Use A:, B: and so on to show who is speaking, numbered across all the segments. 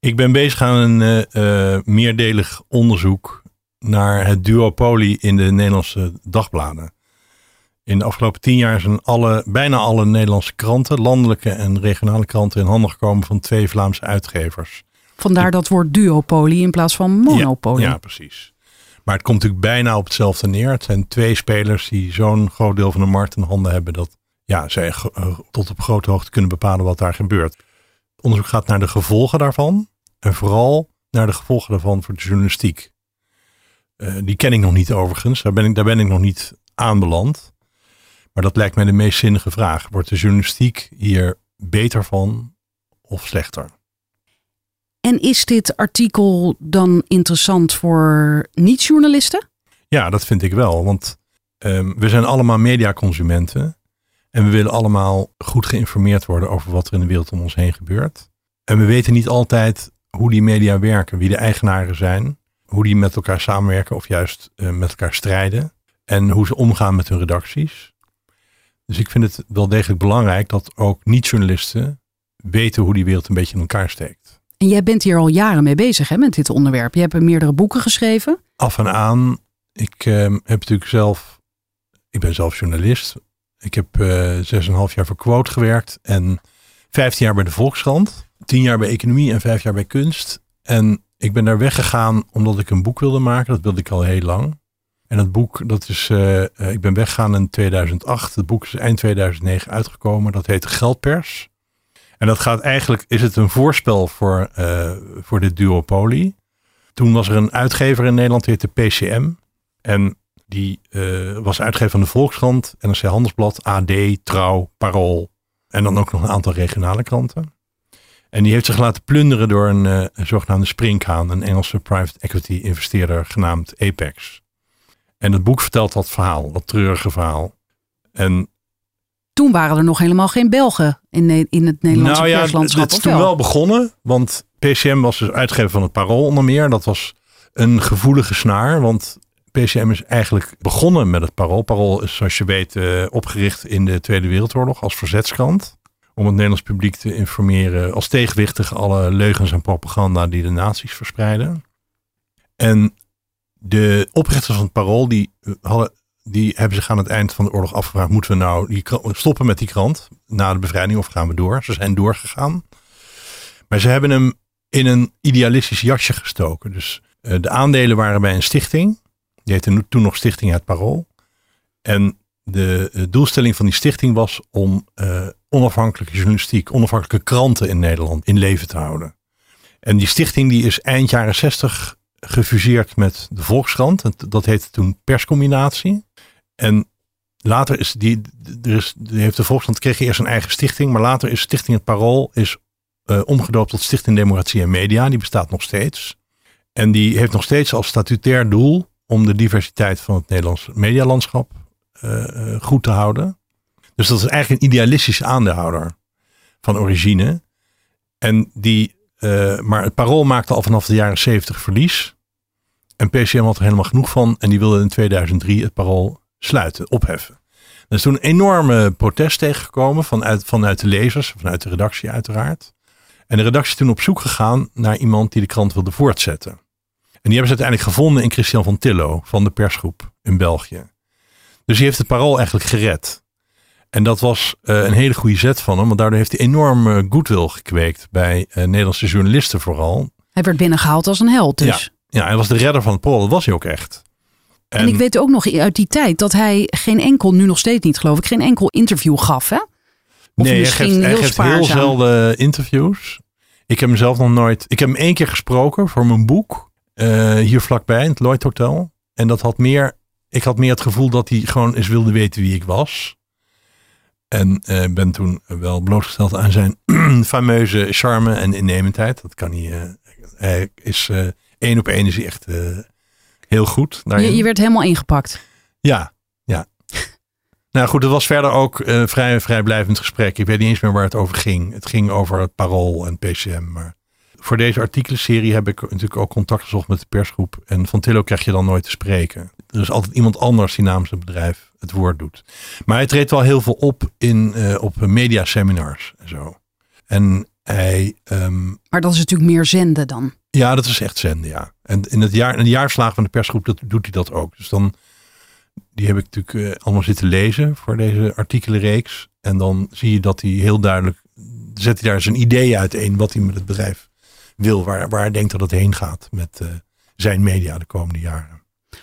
A: Ik ben bezig aan een eh, eh, meerdelig onderzoek naar het duopolie in de Nederlandse dagbladen. In de afgelopen tien jaar zijn alle, bijna alle Nederlandse kranten, landelijke en regionale kranten, in handen gekomen van twee Vlaamse uitgevers.
B: Vandaar dat woord duopolie in plaats van monopolie.
A: Ja, ja, precies. Maar het komt natuurlijk bijna op hetzelfde neer. Het zijn twee spelers die zo'n groot deel van de markt in handen hebben dat ja, zij eh, tot op grote hoogte kunnen bepalen wat daar gebeurt. Onderzoek gaat naar de gevolgen daarvan en vooral naar de gevolgen daarvan voor de journalistiek. Uh, die ken ik nog niet overigens, daar ben ik, daar ben ik nog niet aanbeland. Maar dat lijkt mij de meest zinnige vraag. Wordt de journalistiek hier beter van of slechter?
B: En is dit artikel dan interessant voor niet-journalisten?
A: Ja, dat vind ik wel. Want um, we zijn allemaal mediaconsumenten. En we willen allemaal goed geïnformeerd worden over wat er in de wereld om ons heen gebeurt. En we weten niet altijd hoe die media werken, wie de eigenaren zijn, hoe die met elkaar samenwerken of juist uh, met elkaar strijden. En hoe ze omgaan met hun redacties. Dus ik vind het wel degelijk belangrijk dat ook niet-journalisten weten hoe die wereld een beetje in elkaar steekt.
B: En jij bent hier al jaren mee bezig hè, met dit onderwerp. Je hebt meerdere boeken geschreven.
A: Af en aan. Ik uh, heb natuurlijk zelf, ik ben zelf journalist. Ik heb uh, zes en half jaar voor Quote gewerkt en vijftien jaar bij de Volkskrant. Tien jaar bij economie en vijf jaar bij kunst. En ik ben daar weggegaan omdat ik een boek wilde maken. Dat wilde ik al heel lang. En dat boek, dat is, uh, ik ben weggegaan in 2008. Het boek is eind 2009 uitgekomen. Dat heet Geldpers. En dat gaat eigenlijk, is het een voorspel voor, uh, voor dit duopolie. Toen was er een uitgever in Nederland, die heette PCM. En die uh, was uitgever van de Volkskrant, NRC Handelsblad, AD, Trouw, Parool. En dan ook nog een aantal regionale kranten. En die heeft zich laten plunderen door een, uh, een zogenaamde springhaan, een Engelse private equity investeerder genaamd Apex. En het boek vertelt dat verhaal, dat treurige verhaal. En
B: toen waren er nog helemaal geen Belgen in, in het Nederlandse
A: nou ja,
B: perslandschap.
A: Het is toen wel? wel begonnen, want PCM was dus uitgever van het Parool onder meer. Dat was een gevoelige snaar, want PCM is eigenlijk begonnen met het Parool. Parool is, zoals je weet, uh, opgericht in de Tweede Wereldoorlog als verzetskrant. Om het Nederlands publiek te informeren als tegenwicht tegen alle leugens en propaganda die de nazi's verspreiden. En de oprichters van het Parool, die, hadden, die hebben zich aan het eind van de oorlog afgevraagd, moeten we nou die, stoppen met die krant na de bevrijding of gaan we door? Ze zijn doorgegaan. Maar ze hebben hem in een idealistisch jasje gestoken. Dus uh, de aandelen waren bij een stichting. Die heette toen nog Stichting Het Parool. En de, de doelstelling van die stichting was om uh, onafhankelijke journalistiek, onafhankelijke kranten in Nederland in leven te houden. En die stichting die is eind jaren 60 gefuseerd met de Volkskrant. Dat heette toen perscombinatie. En later is die, er is, heeft de Volkskrant kreeg eerst een eigen stichting, maar later is Stichting Het Parool is uh, omgedoopt tot Stichting Democratie en Media. Die bestaat nog steeds. En die heeft nog steeds als statutair doel om de diversiteit van het Nederlands medialandschap uh, goed te houden. Dus dat is eigenlijk een idealistische aandeelhouder van origine. En die, uh, maar het parool maakte al vanaf de jaren 70 verlies. En PCM had er helemaal genoeg van. En die wilde in 2003 het parool sluiten, opheffen. Er is toen een enorme protest tegengekomen vanuit, vanuit de lezers, vanuit de redactie uiteraard. En de redactie is toen op zoek gegaan naar iemand die de krant wilde voortzetten. En die hebben ze uiteindelijk gevonden in Christian van Tillo van de persgroep in België. Dus die heeft het parool eigenlijk gered. En dat was uh, een hele goede zet van hem, want daardoor heeft hij enorm uh, goodwill gekweekt bij uh, Nederlandse journalisten vooral.
B: Hij werd binnengehaald als een held dus.
A: Ja, ja hij was de redder van het parool, dat was hij ook echt.
B: En, en, ik weet ook nog uit die tijd dat hij geen enkel, nu nog steeds niet geloof ik, geen enkel interview gaf hè?
A: Of nee, hij geeft, hij geeft heel zelden interviews. Ik heb hem zelf nog nooit, ik heb hem één keer gesproken voor mijn boek. Uh, hier vlakbij, in het Lloyd Hotel. En dat had meer, ik had meer het gevoel dat hij gewoon eens wilde weten wie ik was. En uh, ben toen wel blootgesteld aan zijn fameuze charme en innemendheid. Dat kan hij uh, Hij is eh, één op één is hij echt eh, heel goed.
B: Je, je werd helemaal ingepakt.
A: Ja, ja. nou goed, het was verder ook een vrij vrijblijvend gesprek. Ik weet niet eens meer waar het over ging. Het ging over het Parool en PCM. Maar voor deze artikelenserie heb ik natuurlijk ook contact gezocht met de persgroep. En van Tillo krijg je dan nooit te spreken. Er is altijd iemand anders die namens het bedrijf het woord doet. Maar hij treedt wel heel veel op in, eh, op mediaseminars en zo. En hij... ehm,
B: Maar dat is natuurlijk meer zenden dan.
A: ja, dat is echt zenden, ja. En in het jaar, in de jaarslagen van de persgroep dat, doet hij dat ook. Dus dan, die heb ik natuurlijk eh, allemaal zitten lezen voor deze artikelenreeks. En dan zie je dat hij heel duidelijk, zet hij daar zijn idee uiteen wat hij met het bedrijf wil. Waar, waar hij denkt dat het heen gaat met eh, zijn media de komende jaren.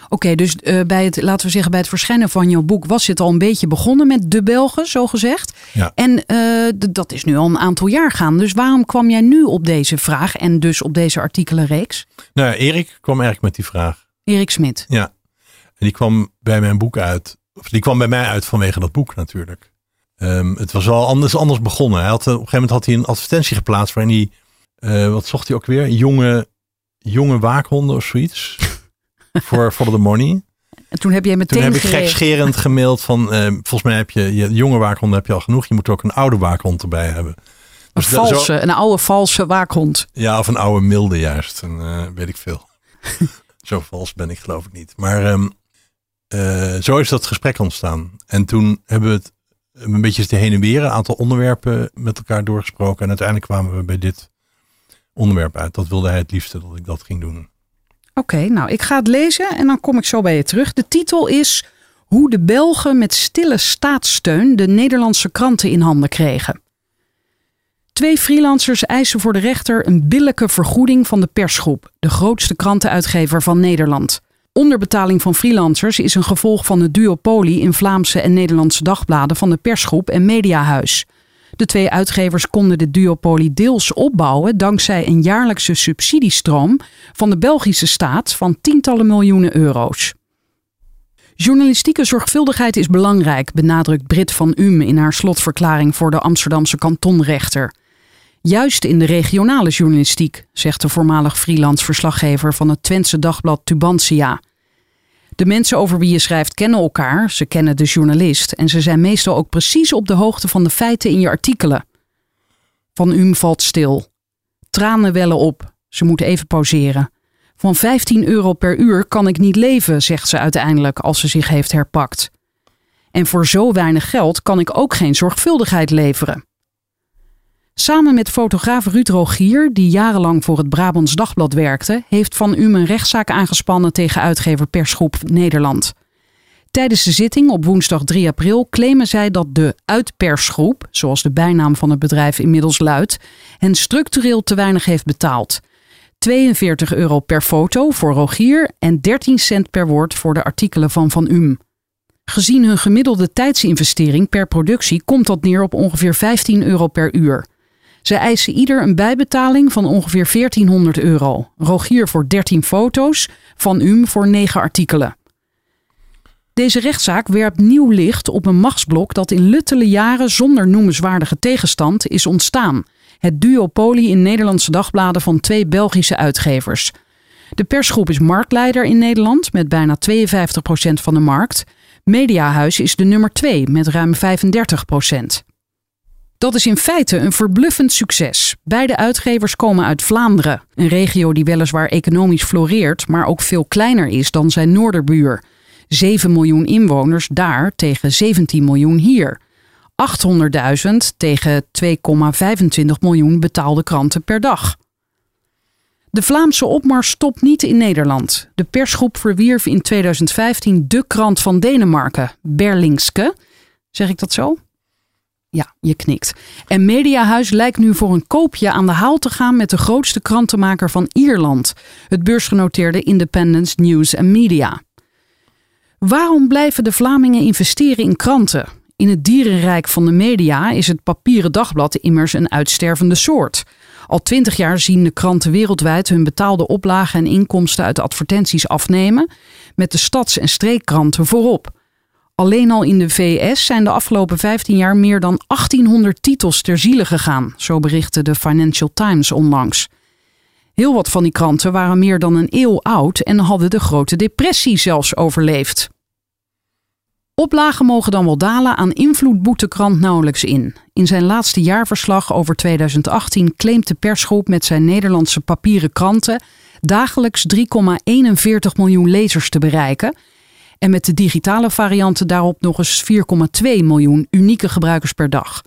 B: Oké, dus eh, bij het, laten we zeggen, bij het verschijnen van jouw boek was het al een beetje begonnen met de Belgen, zo gezegd.
A: Ja.
B: En eh, dat is nu al een aantal jaar gaan. Dus waarom kwam jij nu op deze vraag en dus op deze artikelenreeks?
A: Nou, Erik kwam eigenlijk met die vraag.
B: Erik Smit.
A: Ja. En die kwam bij mijn boek uit. Of die kwam bij mij uit vanwege dat boek natuurlijk. Ehm, het was wel anders, anders begonnen. Hij had, op een gegeven moment had hij een advertentie geplaatst waarin hij, eh, wat zocht hij ook weer? Jonge, jonge waakhonden of zoiets. voor Follow the Money.
B: En toen heb jij meteen
A: Toen heb ik gekscherend gemaild van, eh, volgens mij heb je, je jonge waakhonden heb je al genoeg. Je moet ook een oude waakhond erbij hebben.
B: Een
A: Dus zo-
B: valse, een oude valse waakhond.
A: ja, of een oude milde juist. En, eh, weet ik veel. zo vals ben ik geloof ik niet. Maar ehm, eh, zo is dat gesprek ontstaan. En toen hebben we het een beetje te heen en weer. Een aantal onderwerpen met elkaar doorgesproken. En uiteindelijk kwamen we bij dit onderwerp uit. Dat wilde hij het liefste dat ik dat ging doen.
B: Oké, nou ik ga het lezen en dan kom ik zo bij je terug. De titel is Hoe de Belgen met stille staatssteun de Nederlandse kranten in handen kregen. Twee freelancers eisen voor de rechter een billijke vergoeding van de persgroep, de grootste krantenuitgever van Nederland. Onderbetaling van freelancers is een gevolg van de duopolie in Vlaamse en Nederlandse dagbladen van de persgroep en Mediahuis. De twee uitgevers konden de duopolie deels opbouwen dankzij een jaarlijkse subsidiestroom van de Belgische staat van tientallen miljoenen euro's. Journalistieke zorgvuldigheid is belangrijk, benadrukt Brit van Um in haar slotverklaring voor de Amsterdamse kantonrechter. Juist in de regionale journalistiek, zegt de voormalig freelance verslaggever van het Twentse dagblad Tubantia. De mensen over wie je schrijft kennen elkaar, ze kennen de journalist en ze zijn meestal ook precies op de hoogte van de feiten in je artikelen. Van Um valt stil. Tranen wellen op. Ze moet even pauzeren. Van 15 euro per uur kan ik niet leven, zegt ze uiteindelijk als ze zich heeft herpakt. En voor zo weinig geld kan ik ook geen zorgvuldigheid leveren. Samen met fotograaf Ruud Rogier, die jarenlang voor het Brabants Dagblad werkte, heeft Van Um een rechtszaak aangespannen tegen uitgever Persgroep Nederland. Tijdens de zitting op woensdag 3 april claimen zij dat de uitpersgroep, zoals de bijnaam van het bedrijf inmiddels luidt, hen structureel te weinig heeft betaald. 42 euro per foto voor Rogier en 13 cent per woord voor de artikelen van Van Um. Gezien hun gemiddelde tijdsinvestering per productie komt dat neer op ongeveer 15 euro per uur. Ze eisen ieder een bijbetaling van ongeveer 1400 euro. Rogier voor 13 foto's, Van Um voor 9 artikelen. Deze rechtszaak werpt nieuw licht op een machtsblok dat in luttele jaren zonder noemenswaardige tegenstand is ontstaan. Het duopolie in Nederlandse dagbladen van twee Belgische uitgevers. De persgroep is marktleider in Nederland met bijna 52% van de markt. Mediahuis is de nummer 2 met ruim 35%. Dat is in feite een verbluffend succes. Beide uitgevers komen uit Vlaanderen, een regio die weliswaar economisch floreert, maar ook veel kleiner is dan zijn noorderbuur. 7 miljoen inwoners daar tegen 17 miljoen hier. 800.000 tegen 2,25 miljoen betaalde kranten per dag. De Vlaamse opmars stopt niet in Nederland. De persgroep verwierf in 2015 de krant van Denemarken, Berlingske. Zeg ik dat zo? Ja, je knikt. En Mediahuis lijkt nu voor een koopje aan de haal te gaan met de grootste krantenmaker van Ierland, het beursgenoteerde Independence News and Media. Waarom blijven de Vlamingen investeren in kranten? In het dierenrijk van de media is het papieren dagblad immers een uitstervende soort. Al twintig jaar zien de kranten wereldwijd hun betaalde oplagen en inkomsten uit advertenties afnemen, met de stads- en streekkranten voorop. Alleen al in de VS zijn de afgelopen 15 jaar meer dan 1800 titels ter ziele gegaan, zo berichtte de Financial Times onlangs. Heel wat van die kranten waren meer dan een eeuw oud en hadden de grote depressie zelfs overleefd. Oplagen mogen dan wel dalen, aan invloed boet krant nauwelijks in. In zijn laatste jaarverslag over 2018 claimt de persgroep met zijn Nederlandse papieren kranten dagelijks 3,41 miljoen lezers te bereiken. En met de digitale varianten daarop nog eens 4,2 miljoen unieke gebruikers per dag.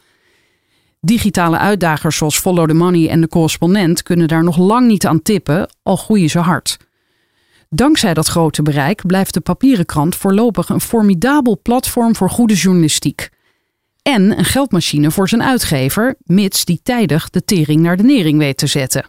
B: Digitale uitdagers zoals Follow the Money en de correspondent kunnen daar nog lang niet aan tippen, al groeien ze hard. Dankzij dat grote bereik blijft de papieren krant voorlopig een formidabel platform voor goede journalistiek. En een geldmachine voor zijn uitgever, mits die tijdig de tering naar de nering weet te zetten.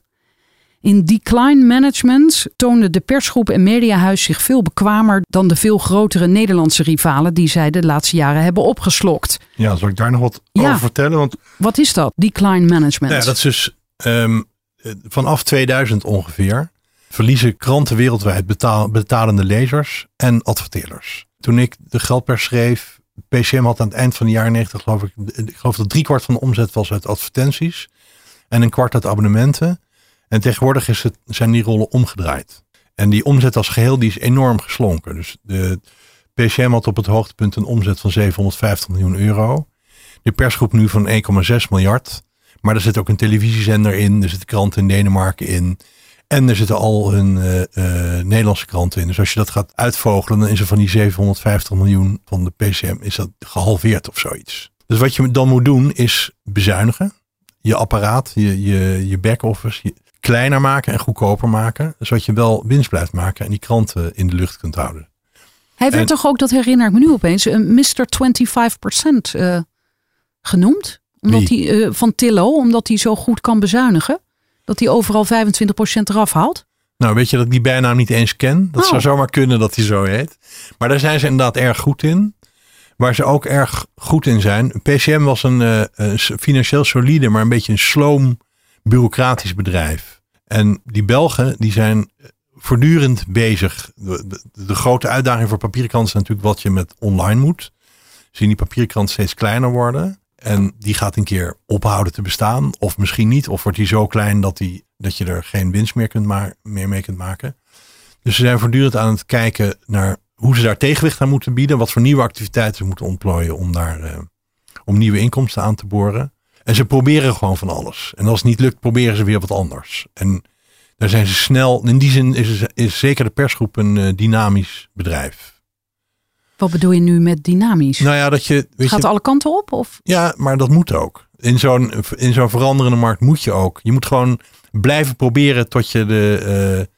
B: In decline management toonde de persgroep en mediahuis zich veel bekwamer dan de veel grotere Nederlandse rivalen die zij de laatste jaren hebben opgeslokt.
A: Ja, zal ik daar nog wat
B: Ja.
A: over vertellen? Want
B: Wat is dat, decline management?
A: Ja, dat is dus ehm, eh, vanaf 2000 ongeveer verliezen kranten wereldwijd betaal, betalende lezers en adverteerders. Toen ik de geldpers schreef, PCM had aan het eind van de jaren 90 geloof ik, ik geloof dat driekwart van de omzet was uit advertenties en een kwart uit abonnementen. En tegenwoordig is het, zijn die rollen omgedraaid. En die omzet als geheel die is enorm geslonken. Dus de PCM had op het hoogtepunt een omzet van 750 miljoen euro. De persgroep nu van 1,6 miljard. Maar er zit ook een televisiezender in. Er zitten kranten in Denemarken in. En er zitten al hun eh, eh, Nederlandse kranten in. Dus als je dat gaat uitvogelen, dan is er van die 750 miljoen van de PCM is dat gehalveerd of zoiets. Dus wat je dan moet doen is bezuinigen. Je apparaat, je, je, je back-office, kleiner maken en goedkoper maken. Zodat je wel winst blijft maken en die kranten in de lucht kunt houden.
B: Hij werd
A: en-
B: toch ook, dat herinner ik me nu opeens, een Mr. 25% eh genoemd? Omdat hij, eh, van Tillo, omdat hij zo goed kan bezuinigen. Dat hij overal 25% eraf haalt.
A: Nou, weet je dat ik die bijnaam niet eens ken? Dat
B: Oh.
A: zou zomaar kunnen dat hij zo heet. Maar daar zijn ze inderdaad erg goed in. Waar ze ook erg goed in zijn. PCM was een eh, financieel solide, maar een beetje een sloom bureaucratisch bedrijf. En die Belgen, die zijn voortdurend bezig. De, grote uitdaging voor papierkranten is natuurlijk wat je met online moet. Zien die papierkrant steeds kleiner worden. En die gaat een keer ophouden te bestaan. Of misschien niet. Of wordt die zo klein dat, die, dat je er geen winst meer, kunt meer mee kunt maken. Dus ze zijn voortdurend aan het kijken naar hoe ze daar tegenwicht aan moeten bieden. Wat voor nieuwe activiteiten ze moeten ontplooien om daar eh, om nieuwe inkomsten aan te boren. En ze proberen gewoon van alles. En als het niet lukt, proberen ze weer wat anders. En daar zijn ze snel. In die zin is, is zeker de persgroep een eh, dynamisch bedrijf.
B: Wat bedoel je nu met dynamisch?
A: Nou ja, dat je. Weet
B: Gaat
A: je,
B: alle kanten op? Of?
A: Ja, maar dat moet ook. In zo'n, in zo'n veranderende markt moet je ook. Je moet gewoon blijven proberen tot je de,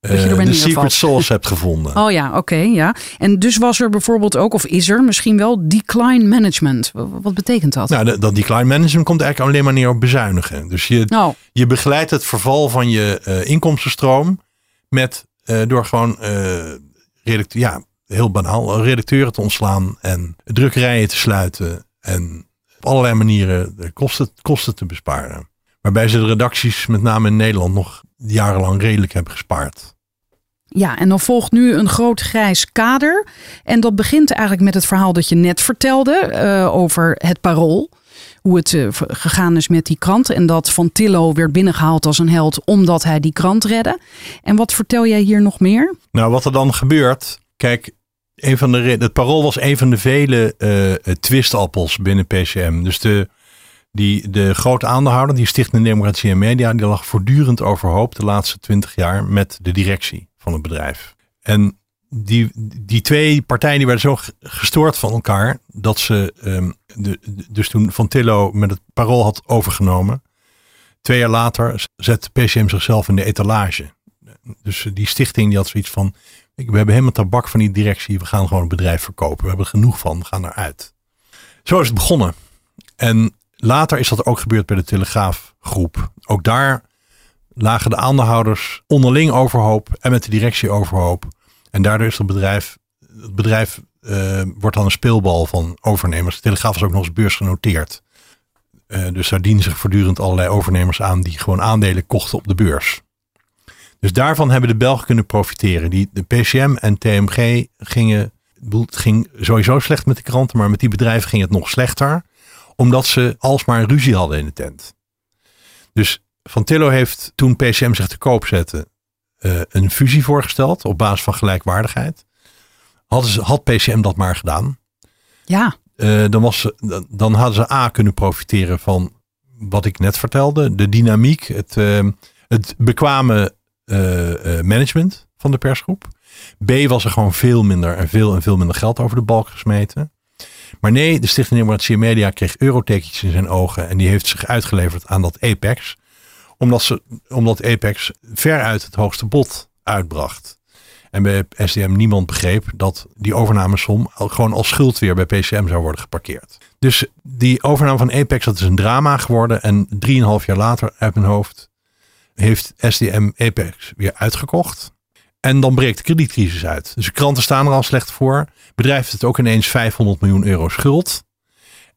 B: je er
A: eh, de secret sauce hebt gevonden.
B: Oh ja, oké, ja. En dus was er bijvoorbeeld ook, of is er misschien wel decline management? Wat betekent dat?
A: Nou, dat, dat decline management komt eigenlijk alleen maar neer op bezuinigen. Dus je,
B: Nou,
A: je begeleidt het verval van je eh, inkomstenstroom met, eh, door gewoon redacteur, ja, heel banaal, redacteuren te ontslaan en drukkerijen te sluiten en op allerlei manieren de kosten, kosten te besparen. Waarbij ze de redacties, met name in Nederland, nog jarenlang redelijk hebben gespaard.
B: Ja, en dan volgt nu een groot grijs kader. En dat begint eigenlijk met het verhaal dat je net vertelde eh, over het parool. Hoe het eh, gegaan is met die krant. En dat Van Tillo werd binnengehaald als een held omdat hij die krant redde. En wat vertel jij hier nog meer?
A: Nou, wat er dan gebeurt. Kijk, een van de, het parool was een van de vele eh, twistappels binnen PCM. Dus de, die, de grote aandeelhouder, die Stichting Democratie en Media, die lag voortdurend overhoop de laatste twintig jaar met de directie van het bedrijf. En die, die twee partijen die werden zo gestoord van elkaar dat ze, ehm, de, dus toen Van Tillo met het parool had overgenomen, twee jaar later zet PCM zichzelf in de etalage. Dus die stichting die had zoiets van, we hebben helemaal tabak van die directie, we gaan gewoon het bedrijf verkopen. We hebben er genoeg van, we gaan eruit. Zo is het begonnen. En later is dat ook gebeurd bij de Telegraafgroep. Ook daar lagen de aandeelhouders onderling overhoop en met de directie overhoop. En daardoor is het bedrijf, het bedrijf eh, wordt dan een speelbal van overnemers. De Telegraaf is ook nog eens beursgenoteerd. Eh, dus daar dienen zich voortdurend allerlei overnemers aan die gewoon aandelen kochten op de beurs. Dus daarvan hebben de Belgen kunnen profiteren. Die, de PCM en TMG gingen, ging sowieso slecht met de kranten, maar met die bedrijven ging het nog slechter. Omdat ze alsmaar ruzie hadden in de tent. Dus Van Tillo heeft toen PCM zich te koop zette eh, een fusie voorgesteld op basis van gelijkwaardigheid. Hadden ze, had PCM dat maar gedaan,
B: Ja,
A: eh, dan, was, ze- dan hadden ze A kunnen profiteren van wat ik net vertelde. De dynamiek, het, eh, het bekwame management van de persgroep. B was er gewoon veel minder en veel en veel minder geld over de balk gesmeten. Maar nee, de Stichting Democratie Media kreeg eurotekentjes in zijn ogen. En die heeft zich uitgeleverd aan dat Apex. Omdat, ze, omdat Apex veruit het hoogste bod uitbracht. En bij SDM niemand begreep dat die overnamesom gewoon als schuld weer bij PCM zou worden geparkeerd. Dus die overname van Apex, dat is een drama geworden. En drieënhalf jaar later, uit mijn hoofd, heeft SDM Apex weer uitgekocht. En dan breekt de kredietcrisis uit. Dus de kranten staan er al slecht voor. Bedrijf heeft het ook ineens 500 miljoen euro schuld.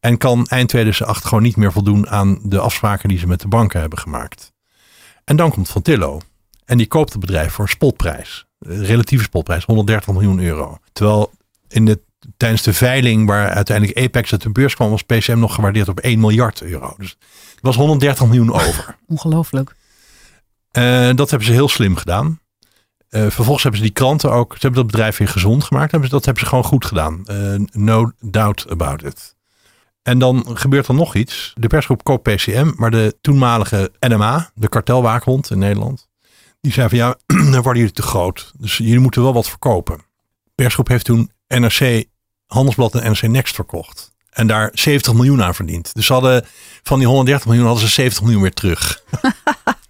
A: En kan eind 2008 gewoon niet meer voldoen aan de afspraken die ze met de banken hebben gemaakt. En dan komt Van Tillo. En die koopt het bedrijf voor een spotprijs. Een relatieve spotprijs, 130 miljoen euro. Terwijl in de, tijdens de veiling waar uiteindelijk Apex uit de beurs kwam, was PCM nog gewaardeerd op 1 miljard euro. Dus het was 130 miljoen over.
B: ongelooflijk.
A: Eh, dat hebben ze heel slim gedaan. Eh, vervolgens hebben ze die kranten ook, ze hebben dat bedrijf weer gezond gemaakt. Hebben ze, dat hebben ze gewoon goed gedaan. Eh, no doubt about it. En dan gebeurt er nog iets. De persgroep koopt PCM, maar de toenmalige NMA, de kartelwaakhond in Nederland, die zei van ja, dan worden jullie te groot. Dus jullie moeten wel wat verkopen. Persgroep heeft toen NRC Handelsblad en NRC Next verkocht. En daar 70 miljoen aan verdiend. Dus ze hadden van die 130 miljoen hadden ze 70 miljoen weer terug.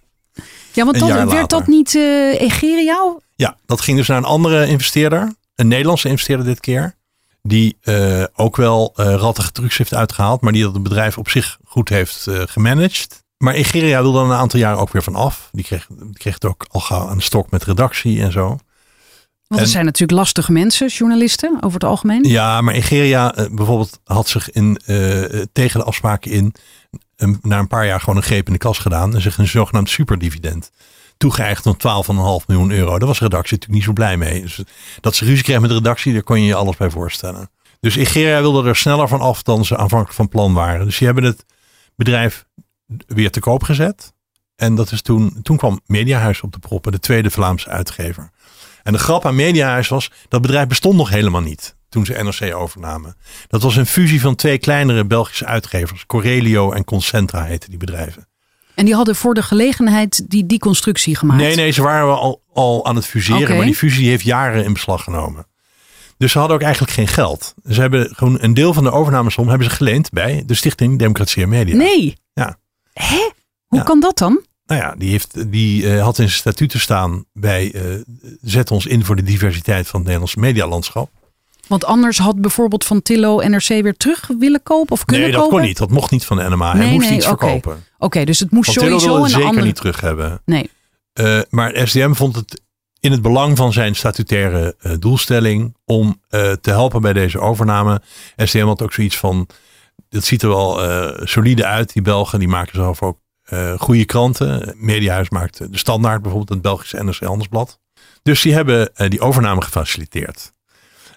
B: Ja, want dat,
A: jaar
B: werd
A: later.
B: dat niet Egeria?
A: Ja, dat ging dus naar een andere investeerder. Een Nederlandse investeerder dit keer. Die eh, ook wel eh rattige trucs heeft uitgehaald. Maar die dat het bedrijf op zich goed heeft gemanaged. Maar Egeria wilde er een aantal jaar ook weer van af. Die kreeg, die kreeg het ook al gauw aan de stok met redactie en zo.
B: Want er zijn natuurlijk lastige mensen, journalisten, over het algemeen.
A: Ja, maar Egeria bijvoorbeeld had zich in, eh, tegen de afspraken in... een- na een paar jaar gewoon een greep in de kas gedaan. En zich een zogenaamd superdividend toegeëigend van 12,5 miljoen euro. Daar was de redactie natuurlijk niet zo blij mee. Dus dat ze ruzie kreeg met de redactie, daar kon je je alles bij voorstellen. Dus Egeria wilde er sneller van af dan ze aanvankelijk van plan waren. Dus die hebben het bedrijf weer te koop gezet. En dat is toen, toen kwam Mediahuis op de proppen, de tweede Vlaamse uitgever. En de grap aan Mediahuis was, dat bedrijf bestond nog helemaal niet toen ze NRC overnamen. Dat was een fusie van twee kleinere Belgische uitgevers. Corelio en Concentra heten die bedrijven.
B: En die hadden voor de gelegenheid die, die constructie gemaakt.
A: Nee, nee, ze waren al, al aan het fuseren. Maar die fusie heeft jaren in beslag genomen. Dus ze hadden ook eigenlijk geen geld. Ze hebben gewoon een deel van de overnamesom hebben ze geleend bij de Stichting Democratie en Media.
B: Nee.
A: Ja.
B: Hè? Hoe
A: Ja.
B: kan dat dan?
A: Nou ja, die, heeft, die eh, had in zijn statuten staan bij eh, zet ons in voor de diversiteit van het Nederlandse medialandschap.
B: Want anders had bijvoorbeeld Van Tillo NRC weer terug willen kopen of kunnen
A: Nee, dat
B: kopen?
A: kon niet. Dat mocht niet van de NMA. Hij moest
B: nee,
A: iets verkopen.
B: Oké, dus het moest
A: Tillo
B: sowieso
A: wilde
B: een
A: zeker
B: andere...
A: niet terug hebben.
B: Nee.
A: Eh, maar SDM vond het in het belang van zijn statutaire eh, doelstelling om eh, te helpen bij deze overname. SDM had ook zoiets van, het ziet er wel solide uit. Die Belgen die maken zelf ook goede kranten. Mediahuis maakt de standaard bijvoorbeeld het Belgische NRC Handelsblad. Dus die hebben die overname gefaciliteerd.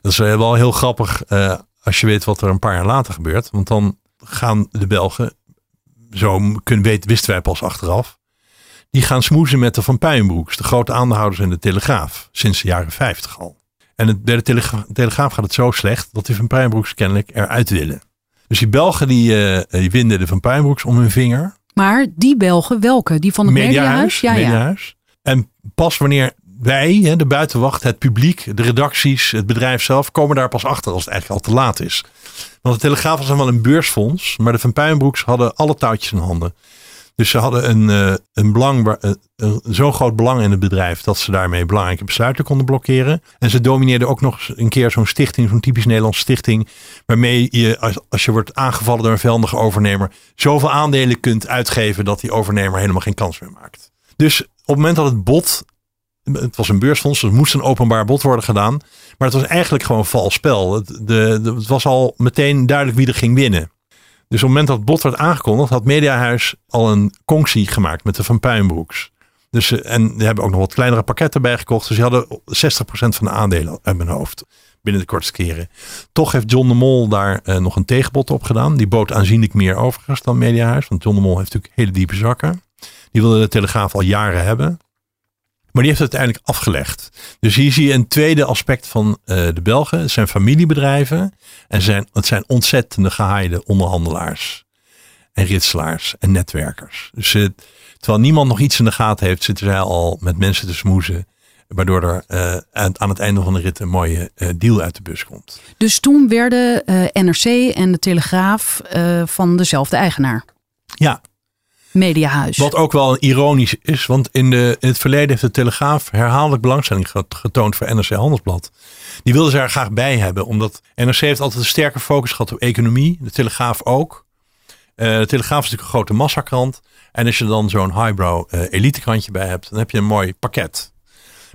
A: Dat is wel heel grappig eh, als je weet wat er een paar jaar later gebeurt. Want dan gaan de Belgen, zo kunnen weten, wisten wij pas achteraf. Die gaan smoezen met de Van Puijenbroeks, de grote aandeelhouders in de Telegraaf, sinds de jaren 50 al. En het, bij de Telegra- Telegraaf gaat het zo slecht dat die Van Puijenbroeks kennelijk eruit willen. Dus die Belgen die, die winden de Van Puijenbroeks om hun vinger.
B: Maar die Belgen, welke? Die van het Mediahuis? Ja, ja.
A: Mediahuis. En pas wanneer wij, de buitenwacht, het publiek, de redacties, het bedrijf zelf, komen daar pas achter als het eigenlijk al te laat is. Want de Telegraaf was dan wel een beursfonds, maar de Van Puijenbroeks hadden alle touwtjes in handen. Dus ze hadden een, eh, een belang, eh, zo'n groot belang in het bedrijf dat ze daarmee belangrijke besluiten konden blokkeren. En ze domineerden ook nog een keer zo'n stichting, zo'n typisch Nederlandse stichting, waarmee je, als, als je wordt aangevallen door een vijandige overnemer, zoveel aandelen kunt uitgeven dat die overnemer helemaal geen kans meer maakt. Dus op het moment dat het bod, het was een beursfonds, dus er moest een openbaar bod worden gedaan, maar het was eigenlijk gewoon vals spel. Het, de, het was al meteen duidelijk wie er ging winnen. Dus op het moment dat het bod werd aangekondigd, had Mediahuis al een conctie gemaakt met de Van Puijenbroeks. Dus, eh, en die hebben ook nog wat kleinere pakketten bijgekocht. Dus die hadden 60% van de aandelen uit mijn hoofd. Binnen de kortste keren. Toch heeft John de Mol daar eh, nog een tegenbod op gedaan. Die bood aanzienlijk meer overigens dan Mediahuis. Want John de Mol heeft natuurlijk hele diepe zakken. Die wilde de Telegraaf al jaren hebben. Maar die heeft het uiteindelijk afgelegd. Dus hier zie je een tweede aspect van eh, de Belgen. Het zijn familiebedrijven. En zijn, het zijn ontzettende gehaaide onderhandelaars. En ritselaars en netwerkers. Dus eh, terwijl niemand nog iets in de gaten heeft, zitten zij al met mensen te smoezen. Waardoor er eh, aan, aan het einde van de rit een mooie deal uit de bus komt.
B: Dus toen werden NRC en de Telegraaf van dezelfde eigenaar.
A: Ja, Wat ook wel ironisch is, want in, de, in het verleden heeft de Telegraaf herhaaldelijk belangstelling ge- getoond voor NRC Handelsblad. Die wilden ze er graag bij hebben, omdat NRC heeft altijd een sterke focus gehad op economie, de Telegraaf ook. Eh, de Telegraaf is natuurlijk een grote massakrant. En als je dan zo'n highbrow eh elitekrantje bij hebt, dan heb je een mooi pakket.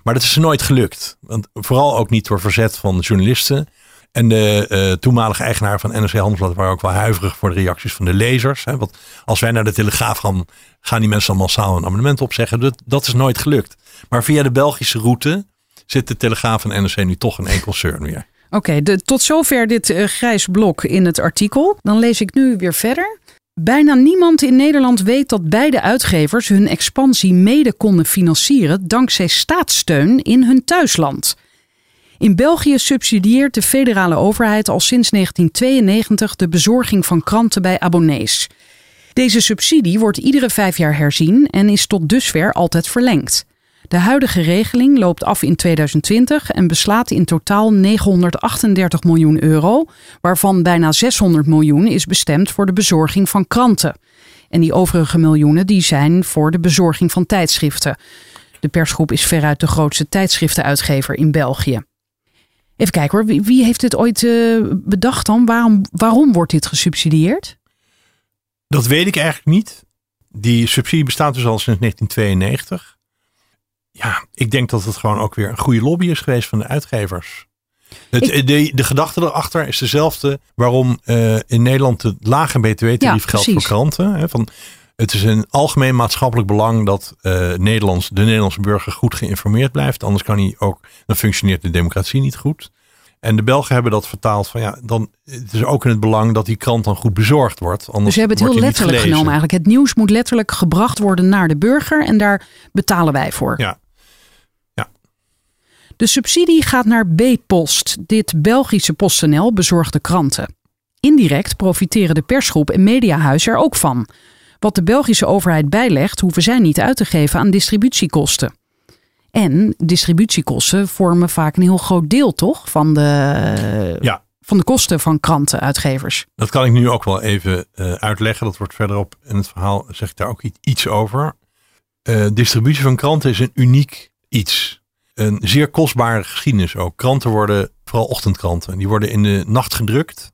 A: Maar dat is nooit gelukt. Want vooral ook niet door verzet van journalisten. En de eh, toenmalige eigenaar van NRC Handelsblad waren ook wel huiverig voor de reacties van de lezers. Hè? Want als wij naar de Telegraaf gaan, gaan die mensen dan massaal een abonnement opzeggen. Dat, dat is nooit gelukt. Maar via de Belgische route zit de Telegraaf en NRC nu toch in één concern weer.
B: Oké, tot zover dit eh, grijs blok in het artikel. Dan lees ik nu weer verder. Bijna niemand in Nederland weet dat beide uitgevers hun expansie mede konden financieren dankzij staatssteun in hun thuisland. In België subsidieert de federale overheid al sinds 1992 de bezorging van kranten bij abonnees. Deze subsidie wordt iedere vijf jaar herzien en is tot dusver altijd verlengd. De huidige regeling loopt af in 2020 en beslaat in totaal 938 miljoen euro, waarvan bijna 600 miljoen is bestemd voor de bezorging van kranten. En die overige miljoenen die zijn voor de bezorging van tijdschriften. De persgroep is veruit de grootste tijdschriftenuitgever in België. Even kijken hoor, wie, wie heeft dit ooit eh, bedacht dan? Waarom, waarom wordt dit gesubsidieerd?
A: Dat weet ik eigenlijk niet. Die subsidie bestaat dus al sinds 1992. Ja, ik denk dat het gewoon ook weer een goede lobby is geweest van de uitgevers. Het,
B: Ik-
A: de, de gedachte erachter is dezelfde waarom eh, in Nederland het lage btw-tarief
B: Ja,
A: geldt voor kranten. Hè, van, het is een algemeen maatschappelijk belang dat eh, Nederlands, de Nederlandse burger goed geïnformeerd blijft. Anders kan hij ook, dan functioneert de democratie niet goed. En de Belgen hebben dat vertaald van ja, dan het is ook in het belang dat die krant dan goed bezorgd wordt. Anders
B: Dus ze hebben het heel letterlijk genomen eigenlijk. Het nieuws moet letterlijk gebracht worden naar de burger en daar betalen wij voor.
A: Ja.
B: De subsidie gaat naar B-Post, dit Belgische PostNL bezorgde kranten. Indirect profiteren de persgroep en mediahuis er ook van. Wat de Belgische overheid bijlegt, hoeven zij niet uit te geven aan distributiekosten. En distributiekosten vormen vaak een heel groot deel, toch? Van de,
A: Ja.
B: van de kosten van krantenuitgevers.
A: Dat kan ik nu ook wel even eh, uitleggen. Dat wordt verderop in het verhaal, zeg ik daar ook iets over. Eh, distributie van kranten is een uniek iets. Een zeer kostbare geschiedenis ook. Kranten worden, vooral ochtendkranten, die worden in de nacht gedrukt.